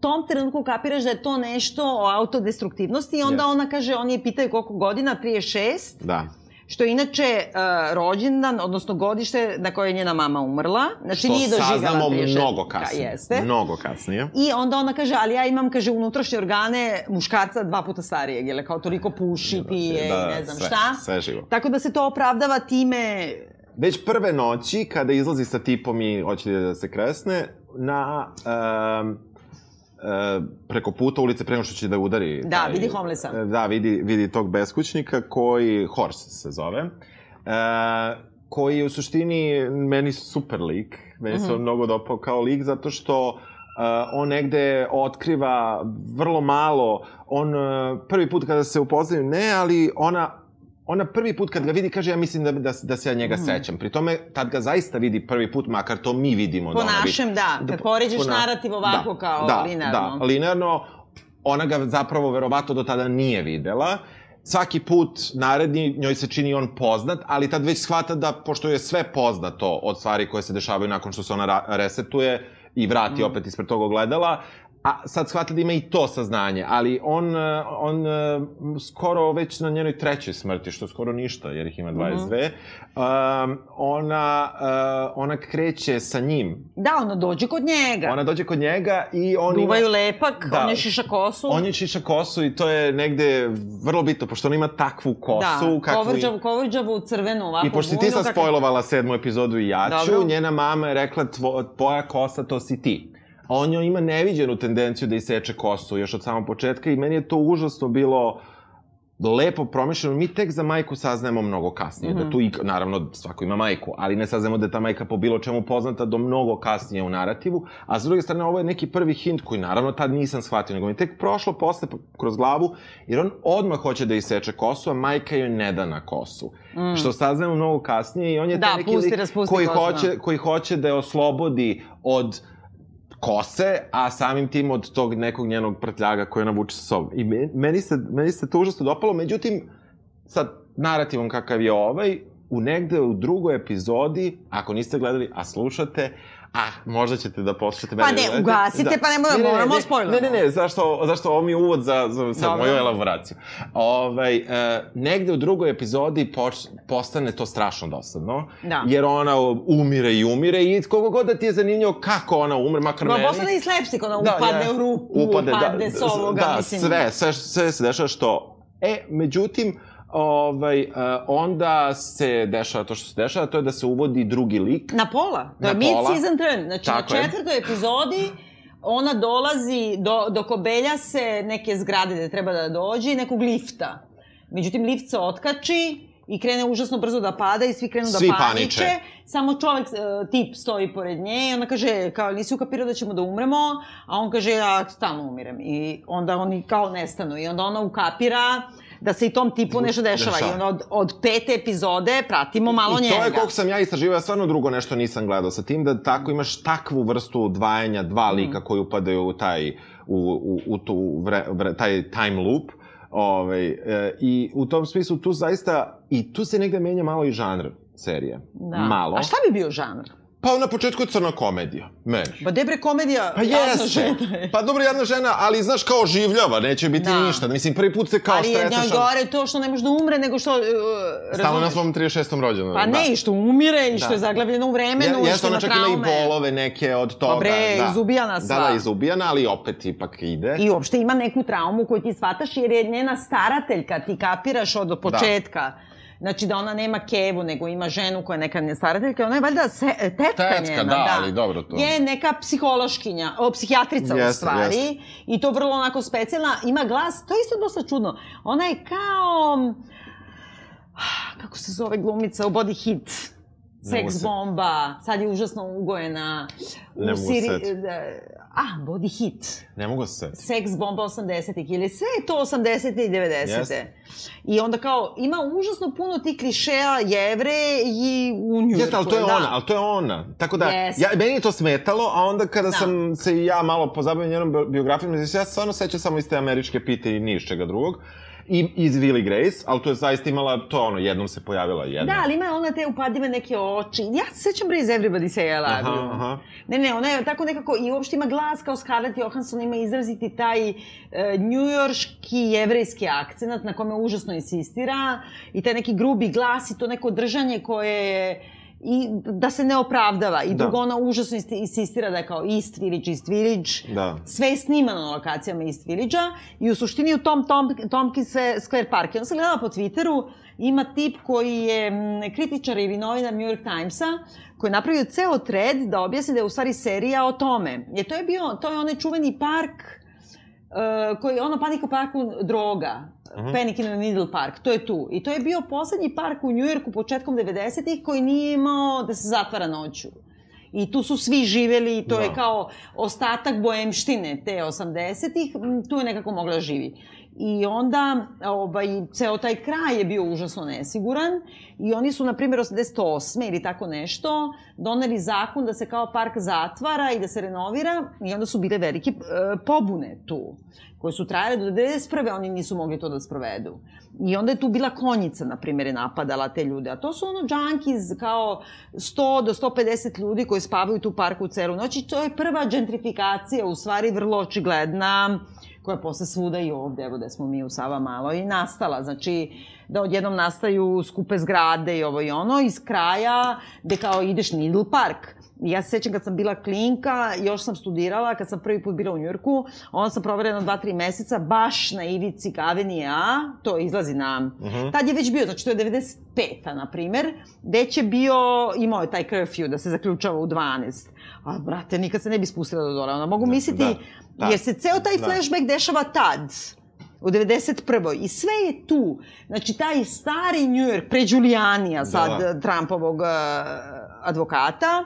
tom trenutku kapiraš da je to nešto o autodestruktivnosti i onda yes. ona kaže, oni je pitaju koliko godina, 36. Da što je inače uh, rođendan, odnosno godište na koje je njena mama umrla. Znači, što nije doživjela saznamo mnogo kasnije. Jeste. Mnogo kasnije. I onda ona kaže, ali ja imam, kaže, unutrašnje organe muškarca dva puta starijeg, jer kao toliko puši, pije da, i ne znam sve, šta. Sve živo. Tako da se to opravdava time... Već prve noći, kada izlazi sa tipom i hoće da se kresne, na... Um, preko puta ulice prema što će da udari. Da, taj, vidi homelessa. E, da, vidi, vidi tog beskućnika koji, Horse se zove, e, koji je u suštini meni super lik. Meni mm -hmm. se on mhm. mnogo dopao kao lik zato što uh, on negde otkriva vrlo malo. On uh, prvi put kada se upoznaju, ne, ali ona ona prvi put kad ga vidi kaže ja mislim da, da, da se ja njega mm. sećam. Pri tome tad ga zaista vidi prvi put, makar to mi vidimo. Po da našem, da. Kad da, poređeš na, narativ ovako da, kao da, linearno. Da, linearno. Ona ga zapravo verovato do tada nije videla. Svaki put naredni njoj se čini on poznat, ali tad već shvata da, pošto je sve poznato od stvari koje se dešavaju nakon što se ona resetuje, i vrati mm. opet ispred tog ogledala, a sad shvata da ima i to saznanje, ali on, eh, on eh, skoro već na njenoj trećoj smrti, što skoro ništa, jer ih ima 22, mm -hmm. um, ona, uh, ona kreće sa njim. Da, ona dođe kod njega. Ona dođe kod njega i on Duvaju ima... lepak, da, on je šiša kosu. On je šiša kosu i to je negde vrlo bitno, pošto on ima takvu kosu. Da, kakvu... kovrđavu, kovrđavu crvenu ovako I pošto si ti sad spojlovala sedmu epizodu i ja ću, njena mama je rekla tvo, tvoja kosa to si ti a on joj ima neviđenu tendenciju da iseče kosu još od samog početka i meni je to užasno bilo lepo promišljeno. Mi tek za majku saznajemo mnogo kasnije. Mm -hmm. Da tu, i, naravno, svako ima majku, ali ne saznajemo da je ta majka po bilo čemu poznata do mnogo kasnije u narativu. A s druge strane, ovo je neki prvi hint koji, naravno, tad nisam shvatio, nego mi tek prošlo posle kroz glavu, jer on odmah hoće da iseče kosu, a majka joj ne da na kosu. Mm. Što saznajemo mnogo kasnije i on je da, taj neki pusti, lik koji hoće, koji hoće da je oslobodi od kose, a samim tim od tog nekog njenog prtljaga koje ona vuče sa sobom. I meni se, meni se to užasno dopalo, međutim, sa narativom kakav je ovaj, u negde u drugoj epizodi, ako niste gledali, a slušate, Ah, možda ćete da poslušate mene. Pa ne, ugasite, da. pa ne moramo, moramo ne. Ne, ne, ne, zašto, zašto ovo mi je uvod za, za, za moju elaboraciju. Ovaj, e, negde u drugoj epizodi poč, postane to strašno dosadno. Da. Jer ona umire i umire i kogo god da ti je zanimljivo kako ona umre, makar Ma, meni. Ma postane i slepsik, ona da, upadne ja, u rupu, da, upadne da, s ovoga, da, mislim. sve, sve, sve se dešava što... E, međutim, ovaj, uh, onda se dešava to što se dešava, to je da se uvodi drugi lik. Na pola. To je mid-season turn. Znači, Tako na četvrtoj je. epizodi ona dolazi, do, do kobelja se neke zgrade gde treba da dođe i nekog lifta. Međutim, lift se otkači i krene užasno brzo da pada i svi krenu da svi paniče. paniče. Samo čovek, uh, tip, stoji pored nje i ona kaže, kao, nisi ukapirao da ćemo da umremo, a on kaže, ja stalno umirem. I onda oni kao nestanu. I onda ona ukapira da se i tom tipu nešto dešava. dešava. I onda od, od pete epizode pratimo malo njega. I to je koliko sam ja istraživao, ja stvarno drugo nešto nisam gledao. Sa tim da tako imaš takvu vrstu odvajanja dva mm. lika mm. koji upadaju u taj, u, u, u tu, vre, vre, taj time loop. Ove, e, I u tom smislu tu zaista, i tu se negde menja malo i žanr serije. Da. Malo. A šta bi bio žanr? Pa na početku je crna komedija, meni. Pa debre komedija, pa jeste. žena Pa dobro, jedna žena, ali znaš kao življava, neće biti da. ništa. Mislim, prvi put se kao stresaš. Ali je gore to što ne može da umre, nego što... Uh, Stalno na svom 36. rođenu. Pa da. ne, i što umire, i što da. je zaglavljeno u vremenu, ja, i što ona čak ima i bolove neke od toga. Pa bre, da. izubijana sva. Da, da, izubijana, ali opet ipak ide. I uopšte ima neku traumu koju ti shvataš, jer je njena starateljka, ti kapiraš od početka. Da Znači da ona nema kevu, nego ima ženu koja je neka starateljka, ona je valjda se, tetka, tetka njena. da, da, ali dobro to. Je neka psihološkinja, o, psihijatrica jest, u stvari. Jest. I to vrlo onako specijalna. Ima glas, to je isto dosta čudno. Ona je kao... Kako se zove glumica u Body Hit? Seks bomba, sad je užasno ugojena. Ne mogu Siri... se Ah, body hit. Ne mogu se Seks bomba 80-ih ili sve je to 80 i 90 Yes. I onda kao, ima užasno puno tih klišeja jevre i u Njurku. Jeste, ali to je da. ona, ali to je ona. Tako da, yes. ja, meni je to smetalo, a onda kada da. sam se i ja malo pozabavio njenom biografijom, ja se stvarno sećam samo iz te američke pite i niš čega drugog. I iz Willy Grace, ali to je zaista imala, to ono, jednom se pojavila jedna. Da, ali ima ona te upadive neke oči. Ja se sećam bre iz Everybody Say I Love aha, You. Aha. Ne, ne, ona je tako nekako, i uopšte ima glas kao Scarlett Johansson, ima izraziti taj uh, njujorški jevrejski akcenat na kome užasno insistira i taj neki grubi glas i to neko držanje koje je i da se ne opravdava. I drugo, da. ona užasno insistira da je kao East Village, East Village. Da. Sve je snimano na lokacijama East Village-a i u suštini u tom Tom, Tompkins Square Park. I onda sam gledala po Twitteru, ima tip koji je kritičar ili novinar New York Timesa, koji je napravio ceo thread da objasni da je u stvari serija o tome. Jer to je bio, to je onaj čuveni park uh, koji je ono panika parku droga. -huh. Panic in the Needle Park, to je tu. I to je bio poslednji park u Njujorku početkom 90-ih koji nije imao da se zatvara noću. I tu su svi živeli, to da. je kao ostatak boemštine te 80-ih, tu je nekako mogla da živi. I onda, ovaj, ceo taj kraj je bio užasno nesiguran i oni su, na primjer, 88. ili tako nešto, doneli zakon da se kao park zatvara i da se renovira i onda su bile velike e, pobune tu, koje su trajale do 91. oni nisu mogli to da sprovedu. I onda je tu bila konjica, na primjer, je napadala te ljude. A to su ono junkies, kao 100 do 150 ljudi koji spavaju tu parku celu noć i to je prva gentrifikacija, u stvari vrlo očigledna, koja posle svuda i ovde, evo da smo mi u Sava malo i nastala. Znači, da odjednom nastaju skupe zgrade i ovo i ono, iz kraja gde kao ideš Needle Park. Ja se sećam kad sam bila klinka, još sam studirala, kad sam prvi put bila u Njurku, onda sam proverena dva, tri meseca, baš na ivici Kavenije A, to izlazi na... Uh mhm. -huh. Tad je već bio, znači to je 95-a, na primer, gde će bio, imao je taj curfew da se zaključava u 12. A, brate, nikad se ne bi spustila do dole. Ona mogu da, misliti, da, da, jer se ceo taj da. flashback dešava tad u 91. I sve je tu. Znači, taj stari New York, pre Giulianija sad, da. Trumpovog uh, advokata,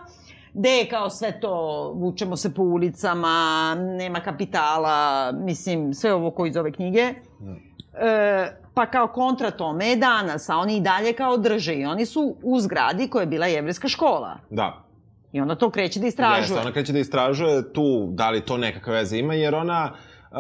gde je kao sve to, vučemo se po ulicama, nema kapitala, mislim, sve ovo koji iz ove knjige. Da. E, pa kao kontra tome je danas, a oni i dalje kao drže i oni su u zgradi koja je bila jevrijska škola. Da. I ona to kreće da istražuje. Jeste, ona kreće da istražuje tu, da li to nekakve veze ima, jer ona, uh,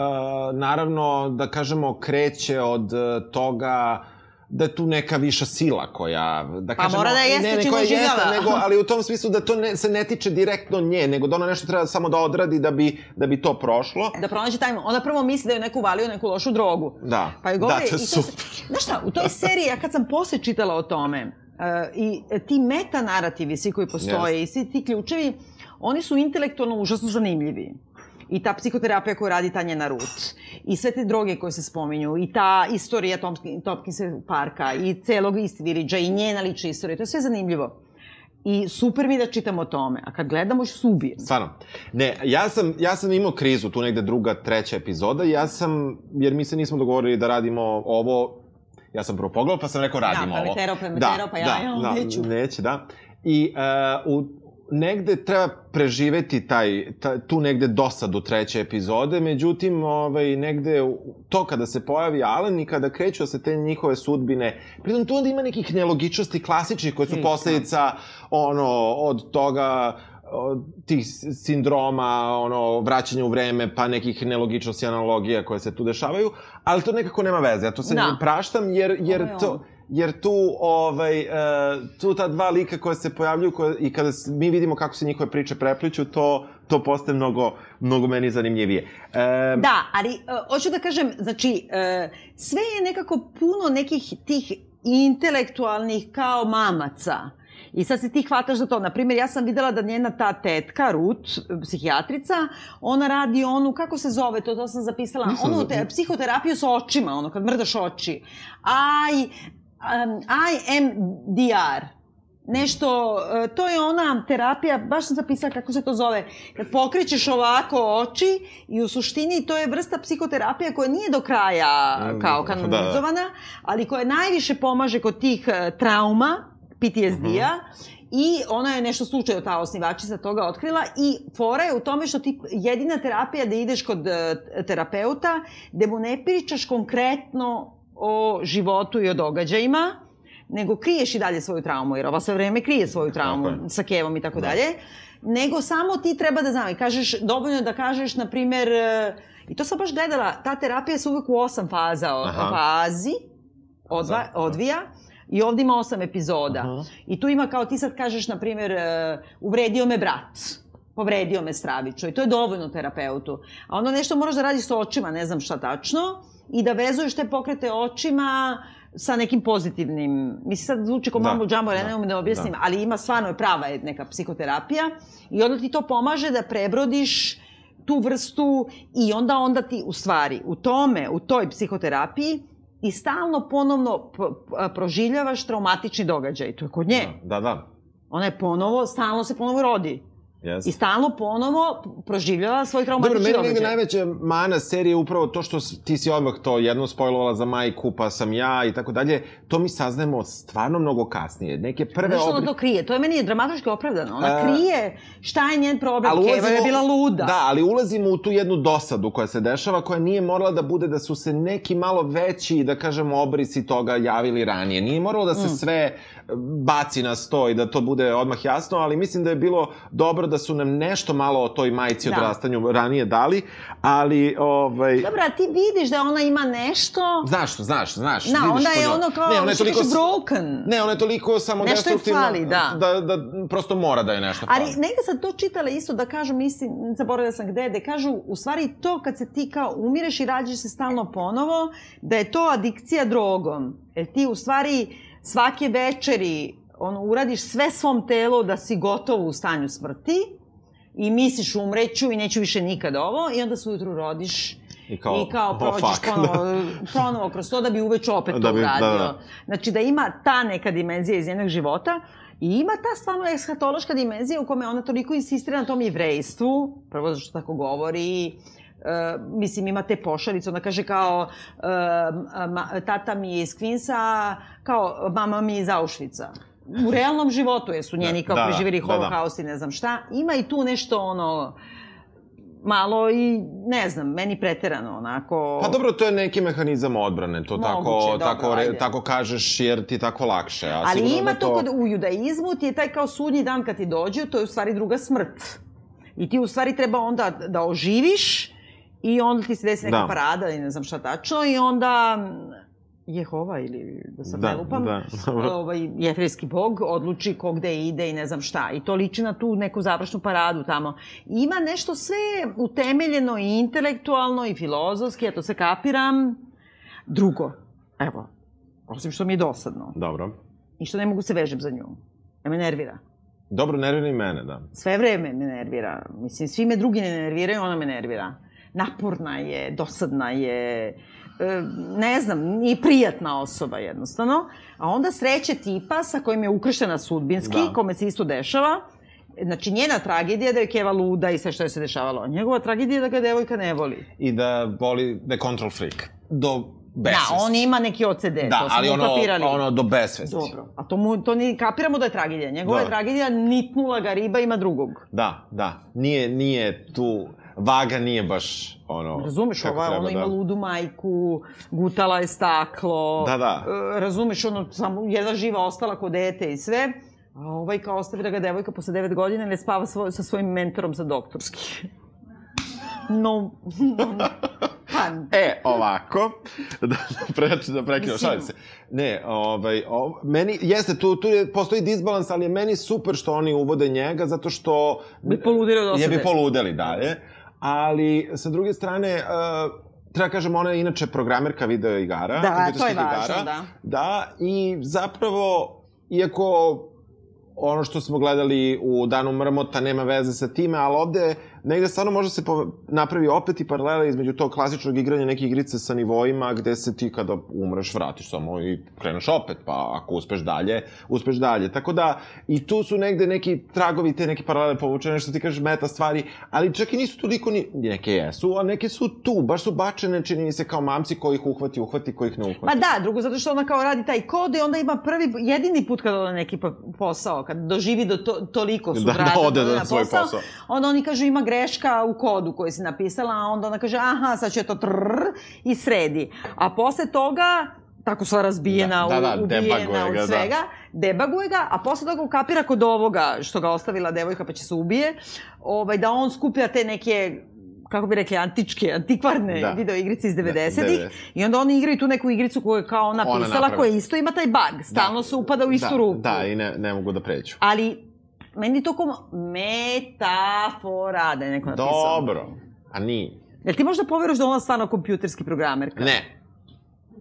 naravno, da kažemo, kreće od uh, toga da je tu neka viša sila koja, da pa kažemo... Mora da jeste ne, čim koja jeste, nego, ali u tom smislu da to ne, se ne tiče direktno nje, nego da ona nešto treba samo da odradi da bi, da bi to prošlo. Da pronađe taj... Ona prvo misli da je neko uvalio neku lošu drogu. Da, pa je govori, da, to je super. Znaš šta, u toj seriji, ja kad sam posle čitala o tome, i ti meta narativi, svi koji postoje, yes. i svi ti ključevi, oni su intelektualno užasno zanimljivi i ta psihoterapija koju radi Tanja Narut, i sve te droge koje se spominju, i ta istorija Tompkinse parka, i celog Village-a, i njena lična istorija, to je sve zanimljivo. I super mi da čitam o tome, a kad gledamo još se ubijem. Stvarno. Ne, ja sam, ja sam imao krizu, tu negde druga, treća epizoda, ja sam, jer mi se nismo dogovorili da radimo ovo, ja sam prvo pogledao, pa sam rekao radimo da, ovo. Da, pa pa ja, da, ja, da, neću. Neće, da. I uh, u negde treba preživeti taj, taj, tu negde dosadu treće epizode, međutim, ovaj, negde to kada se pojavi Alan i kada kreću se te njihove sudbine, pritom tu onda ima nekih nelogičnosti klasičnih koje su posledica ono, od toga tih sindroma, ono, vraćanja u vreme, pa nekih nelogičnosti analogija koje se tu dešavaju, ali to nekako nema veze, ja to se da. ne praštam, jer, jer to jer tu, ovaj, uh, tu ta dva lika koja se pojavljuju koje, i kada mi vidimo kako se njihove priče prepliču, to, to postaje mnogo, mnogo meni zanimljivije. E... Da, ali uh, hoću da kažem, znači, uh, sve je nekako puno nekih tih intelektualnih kao mamaca. I sad se ti hvataš za to. Naprimjer, ja sam videla da njena ta tetka, Rut, psihijatrica, ona radi onu, kako se zove to, to sam zapisala, Nisam onu te, psihoterapiju sa očima, ono, kad mrdaš oči. Aj, um, IMDR, nešto, uh, to je ona terapija, baš sam zapisala kako se to zove, kad pokrećeš ovako oči i u suštini to je vrsta psihoterapija koja nije do kraja kao da, da. kanonizovana, da. ali koja najviše pomaže kod tih uh, trauma, PTSD-a, mm -hmm. I ona je nešto slučajno, ta osnivačica toga otkrila i fora je u tome što ti jedina terapija da ideš kod uh, terapeuta, gde mu ne pričaš konkretno o životu i o događajima, nego kriješ i dalje svoju traumu, jer ova sve vreme krije svoju traumu okay. sa kevom i tako da. dalje, nego samo ti treba da znam i kažeš, dovoljno da kažeš, na primer, i to sam baš gledala, ta terapija se uvek u osam faza Aha. fazi, odva, odvija, I ovde ima osam epizoda. Aha. I tu ima kao ti sad kažeš, na primjer, uvredio me brat povredio me stravično i to je dovoljno terapeutu. A onda nešto moraš da radiš sa očima, ne znam šta tačno, i da vezuješ te pokrete očima sa nekim pozitivnim, mislim sad zvuči kao Da, mambo džambo, ja da, ne da objasnim, da. ali ima stvarno je prava je neka psihoterapija i onda ti to pomaže da prebrodiš tu vrstu i onda onda ti u stvari u tome, u toj psihoterapiji i stalno ponovno proživljavaš traumatični događaj. To je kod nje. Da, da. Ona je ponovo, stalno se ponovo rodi. Yes. I stalno ponovo proživljava svoj Dobro, traumatični meni negde događaj. najveća mana serije je upravo to što ti si odmah to jedno spojlovala za majku, pa sam ja i tako dalje. To mi saznajemo stvarno mnogo kasnije. Neke prve Zašto ona obri... to krije? To je meni dramatički opravdano. Ona A, krije šta je njen problem. Keva je bila luda. Da, ali ulazimo u tu jednu dosadu koja se dešava, koja nije morala da bude da su se neki malo veći, da kažemo, obrisi toga javili ranije. Nije moralo da se Mm. sve e, baci na sto i da to bude odmah jasno, ali mislim da je bilo dobro da su nam nešto malo o toj majici Da. odrastanju ranije dali, ali, ovaj... Dobro, a ti vidiš da ona ima nešto... Znaš, znaš, znaš. Da, vidiš onda je njoj. ono kao, ne, ona je toliko, broken. Ne, ona je toliko samo Nešto je fali, da. da, da prosto mora da je nešto Ali fali. negde sam to čitala isto da kažu, mislim, zaboravila sam gde, da kažu, u stvari to kad se ti kao umireš i rađaš se stalno ponovo, da je to adikcija drogom. Jer ti u stvari svake večeri ono, uradiš sve svom telu da si gotovo u stanju smrti i misliš umreću i neću više nikad ovo i onda se ujutru rodiš I kao, I kao oh, prođeš fuck, ponovo, ponovo kroz to da bi uveč opet Da to bi- da, uradio. da. Znači da ima ta neka dimenzija iz njenog života i ima ta stvarno eshatološka dimenzija u kome ona toliko insistira na tom jevrejstvu, prvo zato što tako govori, E, mislim, ima te pošalice, ona kaže kao e, ma, tata mi je iz Kvinsa, kao mama mi je iz Auschwitza. U realnom životu jesu njeni Da, kao da, da, preživjeli da, da. holokaust i ne znam šta. Ima i tu nešto ono malo i ne znam, meni preterano onako. Pa dobro, to je neki mehanizam odbrane, to tako, Moguće, dobro, tako, re- tako kažeš jer ti tako lakše. A Ali ima da to kod, u judaizmu, ti je taj kao sudnji dan kad ti dođe, to je u stvari druga smrt. I ti u stvari treba onda da oživiš i onda ti se desi neka Da. parada ili ne znam šta tačno i onda Jehova ili da sad Da, ne lupam, da, ovaj, jefrejski bog odluči ko gde ide i ne znam šta. I to liči na tu neku završnu paradu tamo. Ima nešto sve utemeljeno i intelektualno i filozofski, ja to se kapiram. Drugo, evo, osim što mi je dosadno Dobro. i što ne mogu se vežem za nju. Ja me nervira. Dobro, nervira i mene, da. Sve vreme me nervira. Mislim, svi me drugi ne nerviraju, ona me nervira. Naporna je, dosadna je, e, ne znam, nije prijatna osoba jednostavno. A onda sreće tipa sa kojim je ukrštena sudbinski, Da. da. kome se isto dešava. Znači, njena tragedija je da je Keva luda i sve što je se dešavalo. Njegova tragedija je da ga devojka ne voli. I da voli, da je control freak. Do besvesti. Da, on ima neki OCD, Da, to smo ali ono, ukapirali. ono do besvesti. Dobro, a to, mu, to ni kapiramo da je tragedija. Njegova Da. je tragedija, nitnula ga riba, ima drugog. Da, da. Nije, nije tu, vaga nije baš ono... Razumeš, ova, treba, ono da. ima ludu majku, gutala je staklo. Da, da. E, razumeš, ono, samo jedna živa ostala kod dete i sve. A ovaj kao ostavi da ga devojka posle 9 godina ne spava svoj, sa svojim mentorom za doktorski. No, no, pa, E, ovako, da, da, preč, da prekinem, Mislim- šalim se. Ne, ovaj, ov, meni, jeste, tu, tu je, postoji disbalans, ali je meni super što oni uvode njega, zato što... Bi poludeli Je osade. bi poludeli dalje. Ali, sa druge strane, uh, treba kažem, ona je inače programerka video igara. Da, to je važno, da. Da, i zapravo, iako ono što smo gledali u Danu mrmota nema veze sa time, ali ovde negde stvarno može se po, napravi opet i paralela između tog klasičnog igranja neke igrice sa nivoima gde se ti kada umreš vratiš samo i kreneš opet, pa ako uspeš dalje, uspeš dalje. Tako da i tu su negde neki tragovi te neke paralele povučene, što ti kažeš meta stvari, ali čak i nisu toliko ni, neke jesu, a neke su tu, baš su bačene, čini mi se kao mamci koji ih uhvati, uhvati, koji ih ne uhvati. Pa da, drugo, zato što ona kao radi taj kod i onda ima prvi, jedini put kada ode neki posao, kad doživi do to, toliko su Da, da ode na svoj posao. onda oni kažu ima greška u kodu koji si napisala, a onda ona kaže aha, sad će to trrr i sredi. A posle toga, tako sva razbijena, Da, da, da, ubijena od da. svega, debaguje ga, a posle toga ukapira kod ovoga što ga ostavila devojka pa će se ubije, ovaj, da on skuplja te neke kako bi rekli, antičke, antikvarne Da. da. video igrice iz Da, 90-ih. 90. I onda oni igraju tu neku igricu koju je kao ona Ona pisala, napravi. koja isto ima taj bug. Stalno se upada u istu da, ruku. Da, i ne, ne mogu da pređu. Ali, meni to kao metafora da je neko napisao. Dobro. A nije. Jel ti možda poveruješ da ona stvarno kompjuterski programerka? Ne.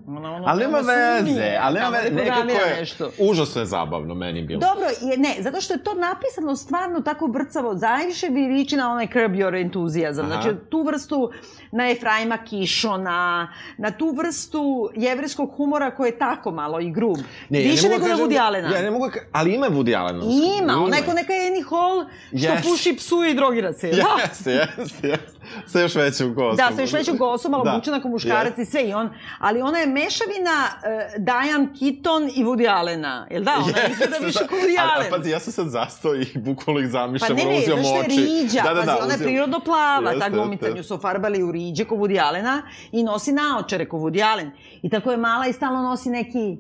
Ona, ono, Ali veoma veze, ali tamo veze, nekako je, nešto. užasno je zabavno meni bilo. Dobro, je, ne, zato što je to napisano stvarno tako brcavo, najviše bi liči na onaj Curb Your Enthusiasm, Aha. znači tu vrstu na Efraima Kišona, na tu vrstu jevreskog humora koji je tako malo i grub. Ne, ja ne Više nego da na kažem- Woody Allena. Ja ne mogu, da ali ima Woody Allena. Ima, onaj ko neka Annie Hall što Yes. puši psuje i drogira se. Da. Jeste, jeste, jeste. Sa još većim kosom. Da, sa još većom kosom, malo Da. obučena kao muškarac i sve. I on, ali ona je mešavina uh, Diane Keaton i Woody Allena. Jel da? Ona Jeste, izgleda više da. kao Woody A- a Allen. Pazi, ja sam sad zastao i bukvalno ih Pa zamišljam, ne, ono, ne, uzio zašto je riđa, Da, da, da, pazi, ona je prirodno plava, Jeste, ta glumica, nju su farbali u riđe ko Woody Allena i nosi naočare ko Woody Allen. I tako je mala i stalno nosi neki,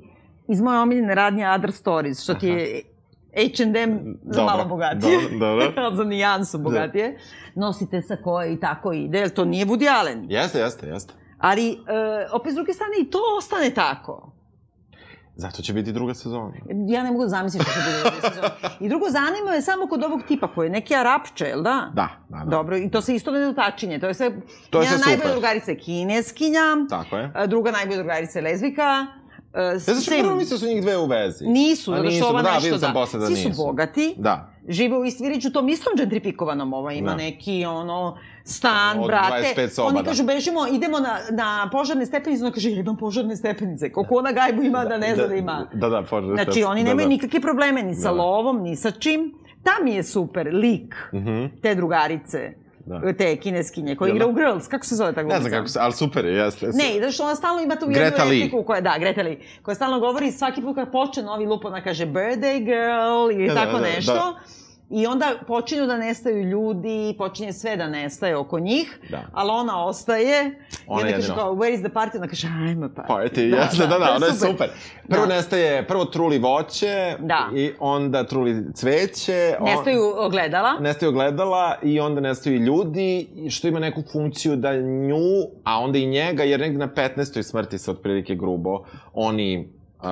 iz moje omiljene radnje Other Stories, što ti je H&M za malo bogatije. dobro, dobro. za nijansu bogatije. Nosite sa koje i tako ide, jer to nije Woody Allen. Jeste, jeste, jeste. Ali, e, opet s druge strane, i to ostane tako. Zato će biti druga sezona. Ja ne mogu da zamislim što će u ovoj sezoni. I drugo, zanima me samo kod ovog tipa koji je neki arapče, jel da? Da, da, da. Dobro, i to se isto ne dotačinje. To je sve... To je sve super. najbolja drugarica je kineskinja, Tako je. druga najbolja drugarica je lezbika. E, Ja sve- prvo mislio da su njih dve u vezi. Nisu, zato što nisu, ova da, nešto da. posle da Svi nisu. su bogati, Da. žive u Istviriću, tom istom gentrifikovanom, ova ima Da. neki, ono, stan, Od brate. 25 soba, Oni da. kažu, bežimo, idemo na, na požarne stepenice, ona kaže, ja imam požarne stepenice. Koliko ona gajbu ima da, ne zna da ima. Da, da, požar. Znači, oni nemaju da, da. nikakve probleme ni sa Da, da. lovom, ni sa čim. Tam je super lik Mhm. te drugarice, Da. te kineskinje, koja igra da? u Girls. Kako se zove ta glumica? Ne znam kako se, ali super je, jeste. Ne, zato što ona stalno ima tu jednu Greta repliku koja, da, Greta Lee, koja stalno govori svaki put kad počne novi lup, ona kaže birthday girl ili Da, da, tako da, nešto. da. I onda počinju da nestaju ljudi, počinje sve da nestaje oko njih, Da. ali ona ostaje. Ona I onda kaže kao, where is the party? Ona kaže, I'm a party. Party, da, da, to je ono je super. Prvo Da. nestaje, prvo truli voće, Da. i onda truli cveće. on- Nestaju ogledala. Nestaju gledala i onda nestaju i ljudi, što ima neku funkciju da nju, a onda i njega, jer negde na 15. smrti se otprilike grubo, oni, uh,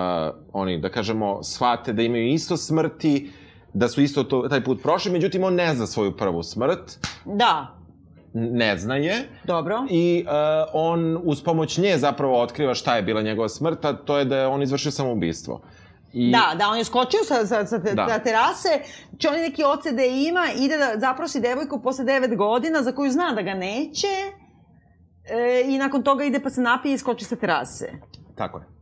oni, da kažemo, shvate da imaju isto smrti, da su isto to, taj put prošli, međutim on ne zna svoju prvu smrt, Da, ne zna je, dobro. i uh, on uz pomoć nje zapravo otkriva šta je bila njegova smrt, a to je da je on izvršio samoubistvo. I, Da, da, on je skočio sa, sa, sa te, Da. da. terase, če on neki OCD ima, ide da zaprosi devojku posle 9 godina za koju zna da ga neće, e, i nakon toga ide pa se napije i skoči sa terase. Tako je.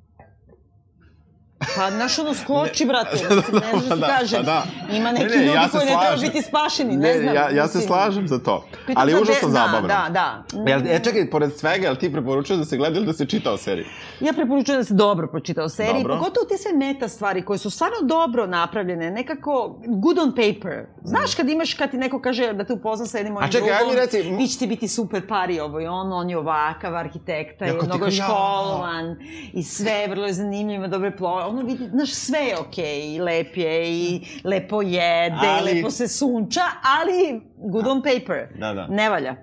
Pa, znaš, ono, skoči, brate, mislim, ne znaš što ti Da, kažem. pa da. Ima Ne, neki ne, ljudi ja koji ne treba slažem. biti spašeni, ne, znam. ja, ja se slažem za to. Pritom Ali da užasno de- zabavno. Da, da, da. Jel, e, čekaj, pored svega, jel ti preporučuješ da se gleda ili da se čitao seriju? Ja preporučujem da se dobro pročitao seriju, Dobro. pogotovo te sve meta stvari koje su stvarno dobro napravljene, nekako good on paper. Znaš kad imaš, kad ti neko kaže da te upozna sa jednim mojim čekaj, aj drugom, mi reci, vi ćete biti super pari ovo i ono, on je ovakav arhitekta, je mnogo školovan i sve, vrlo je zanimljivo, dobre ploje, ono vidi, znaš, sve je okej, i lep je, i lepo jede, Ali- i lepo se sunča, ali good on paper. Da, da. Ne valja.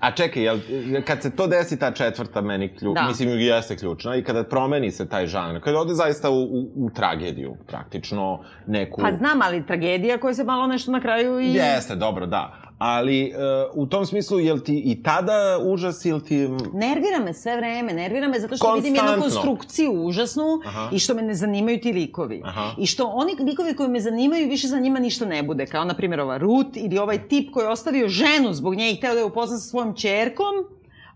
A čekaj, jel, kad se to desi, ta četvrta meni klju, Da. mislim, jeste ključna, i kada promeni se taj žanr, kada ode zaista u, u, u tragediju, praktično, neku... Pa znam, ali tragedija koja se malo nešto na kraju i... Jeste, dobro, da. Ali, uh, u tom smislu, jel ti i tada užas ili ti... Nervira me sve vreme, nervira me zato što vidim jednu Konstantno. konstrukciju užasnu Aha. i što me ne zanimaju ti likovi. Aha. I što oni likovi koji me zanimaju više za njima ništa ne bude. Kao, na primjer, ova Ruth ili ovaj tip koji je ostavio ženu zbog nje i hteo da je upozna sa svojom čerkom,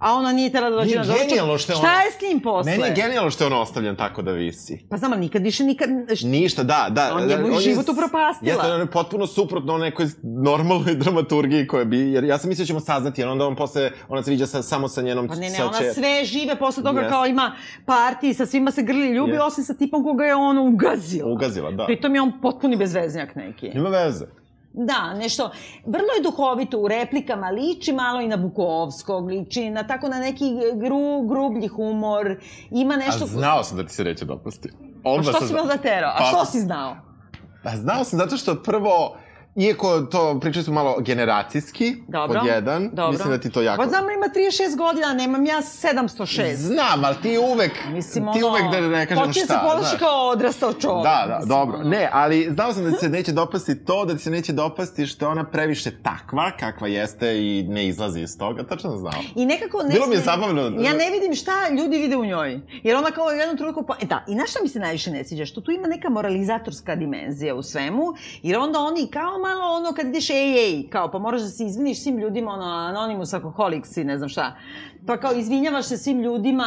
a ona nije htela da dođe na doručak. genijalno što je Šta ona- je s njim posle? Meni je genijalno što je on ostavljen tako da visi. Pa znam, ali nikad više, nikad... Ništa, da, da. On je moj život upropastila. Jeste, on je potpuno suprotno nekoj normalnoj dramaturgiji koja bi, jer ja sam mislio da ćemo saznati, jer onda on posle, ona se viđa sa, samo sa njenom... Pa ne, ne, ona će- sve žive posle toga Yes. kao ima parti, sa svima se grli ljubi, Yes. osim sa tipom koga je ono ugazila. Ugazila, da. Pritom je on potpuni bezveznjak neki. Nema veze. Da, nešto, vrlo je duhovito u replikama, liči malo i na Bukovskog, liči na tako na neki gru, grublji humor, ima nešto... A znao sam da ti se neće dopasti. A Odmah što sam si me onda terao? A Pa- što si znao? A znao sam zato što prvo Iako to pričali su malo generacijski, Dobro. pod jedan, Dobro. mislim da ti to jako... Pa znam, ima 36 godina, nemam ja 706. Znam, ali ti uvek, Mislim, ti ono, uvek da ne kažem počinje šta. se ponaša znaš. kao odrastao čovjek. Da, da, mislim, dobro. ono. Ne, ali znao sam da ti se neće dopasti to, da ti se neće dopasti što je ona previše takva, kakva jeste i ne izlazi iz toga. Tačno sam znao. I nekako ne Bilo mi je zabavno. Ja ne vidim šta ljudi vide u njoj. Jer ona kao u jednom trenutku... Pa, e da, i na šta mi se najviše ne sviđa? Što tu ima neka moralizatorska dimenzija u svemu. Jer onda oni kao malo ono kad ideš ej, ej, kao pa moraš da se izviniš svim ljudima, ono, anonimus, alkoholiks i ne znam šta. Pa kao izvinjavaš se svim ljudima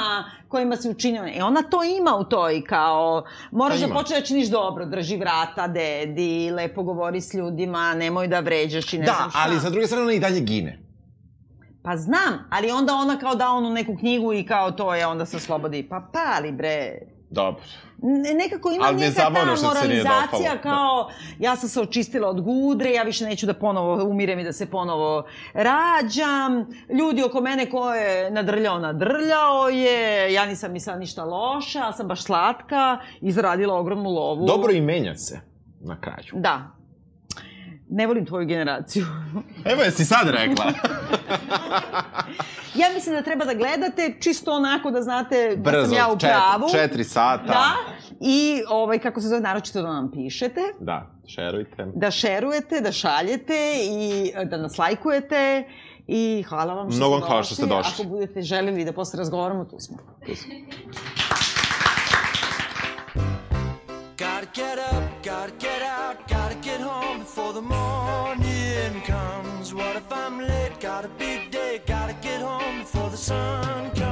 kojima si učinio. E ona to ima u toj kao, moraš da ima. počne da činiš dobro, drži vrata, dedi, lepo govori s ljudima, nemoj da vređaš i ne Da, znam šta. ali sa druge strane ona i dalje gine. Pa znam, ali onda ona kao da onu neku knjigu i kao to je, onda se slobodi. Pa pali bre. Dobro. Ne, nekako ima Ali je neka ta moralizacija da. kao ja sam se očistila od gudre, ja više neću da ponovo umirem i da se ponovo rađam. Ljudi oko mene ko je nadrljao, nadrljao je. Ja nisam mislila ništa loše, ali sam baš slatka i zaradila ogromnu lovu. Dobro i menja se na kraju. Da. Ne volim tvoju generaciju. Evo jesi sad rekla. Ja mislim da treba da gledate, čisto onako da znate Brzo, da sam ja u pravu. Brzo, čet, četiri sata. Da, i ovaj, kako se zove, naročito da nam pišete. Da, šerujte. Da šerujete, da šaljete i e, da nas lajkujete. I hvala vam što Mnogo ste došli. hvala što ste došli. Ako budete želili da posle razgovaramo, tu smo. Tu smo. Gotta get up, gotta get out, gotta get home before the morning comes. What if I'm late? Gotta be sun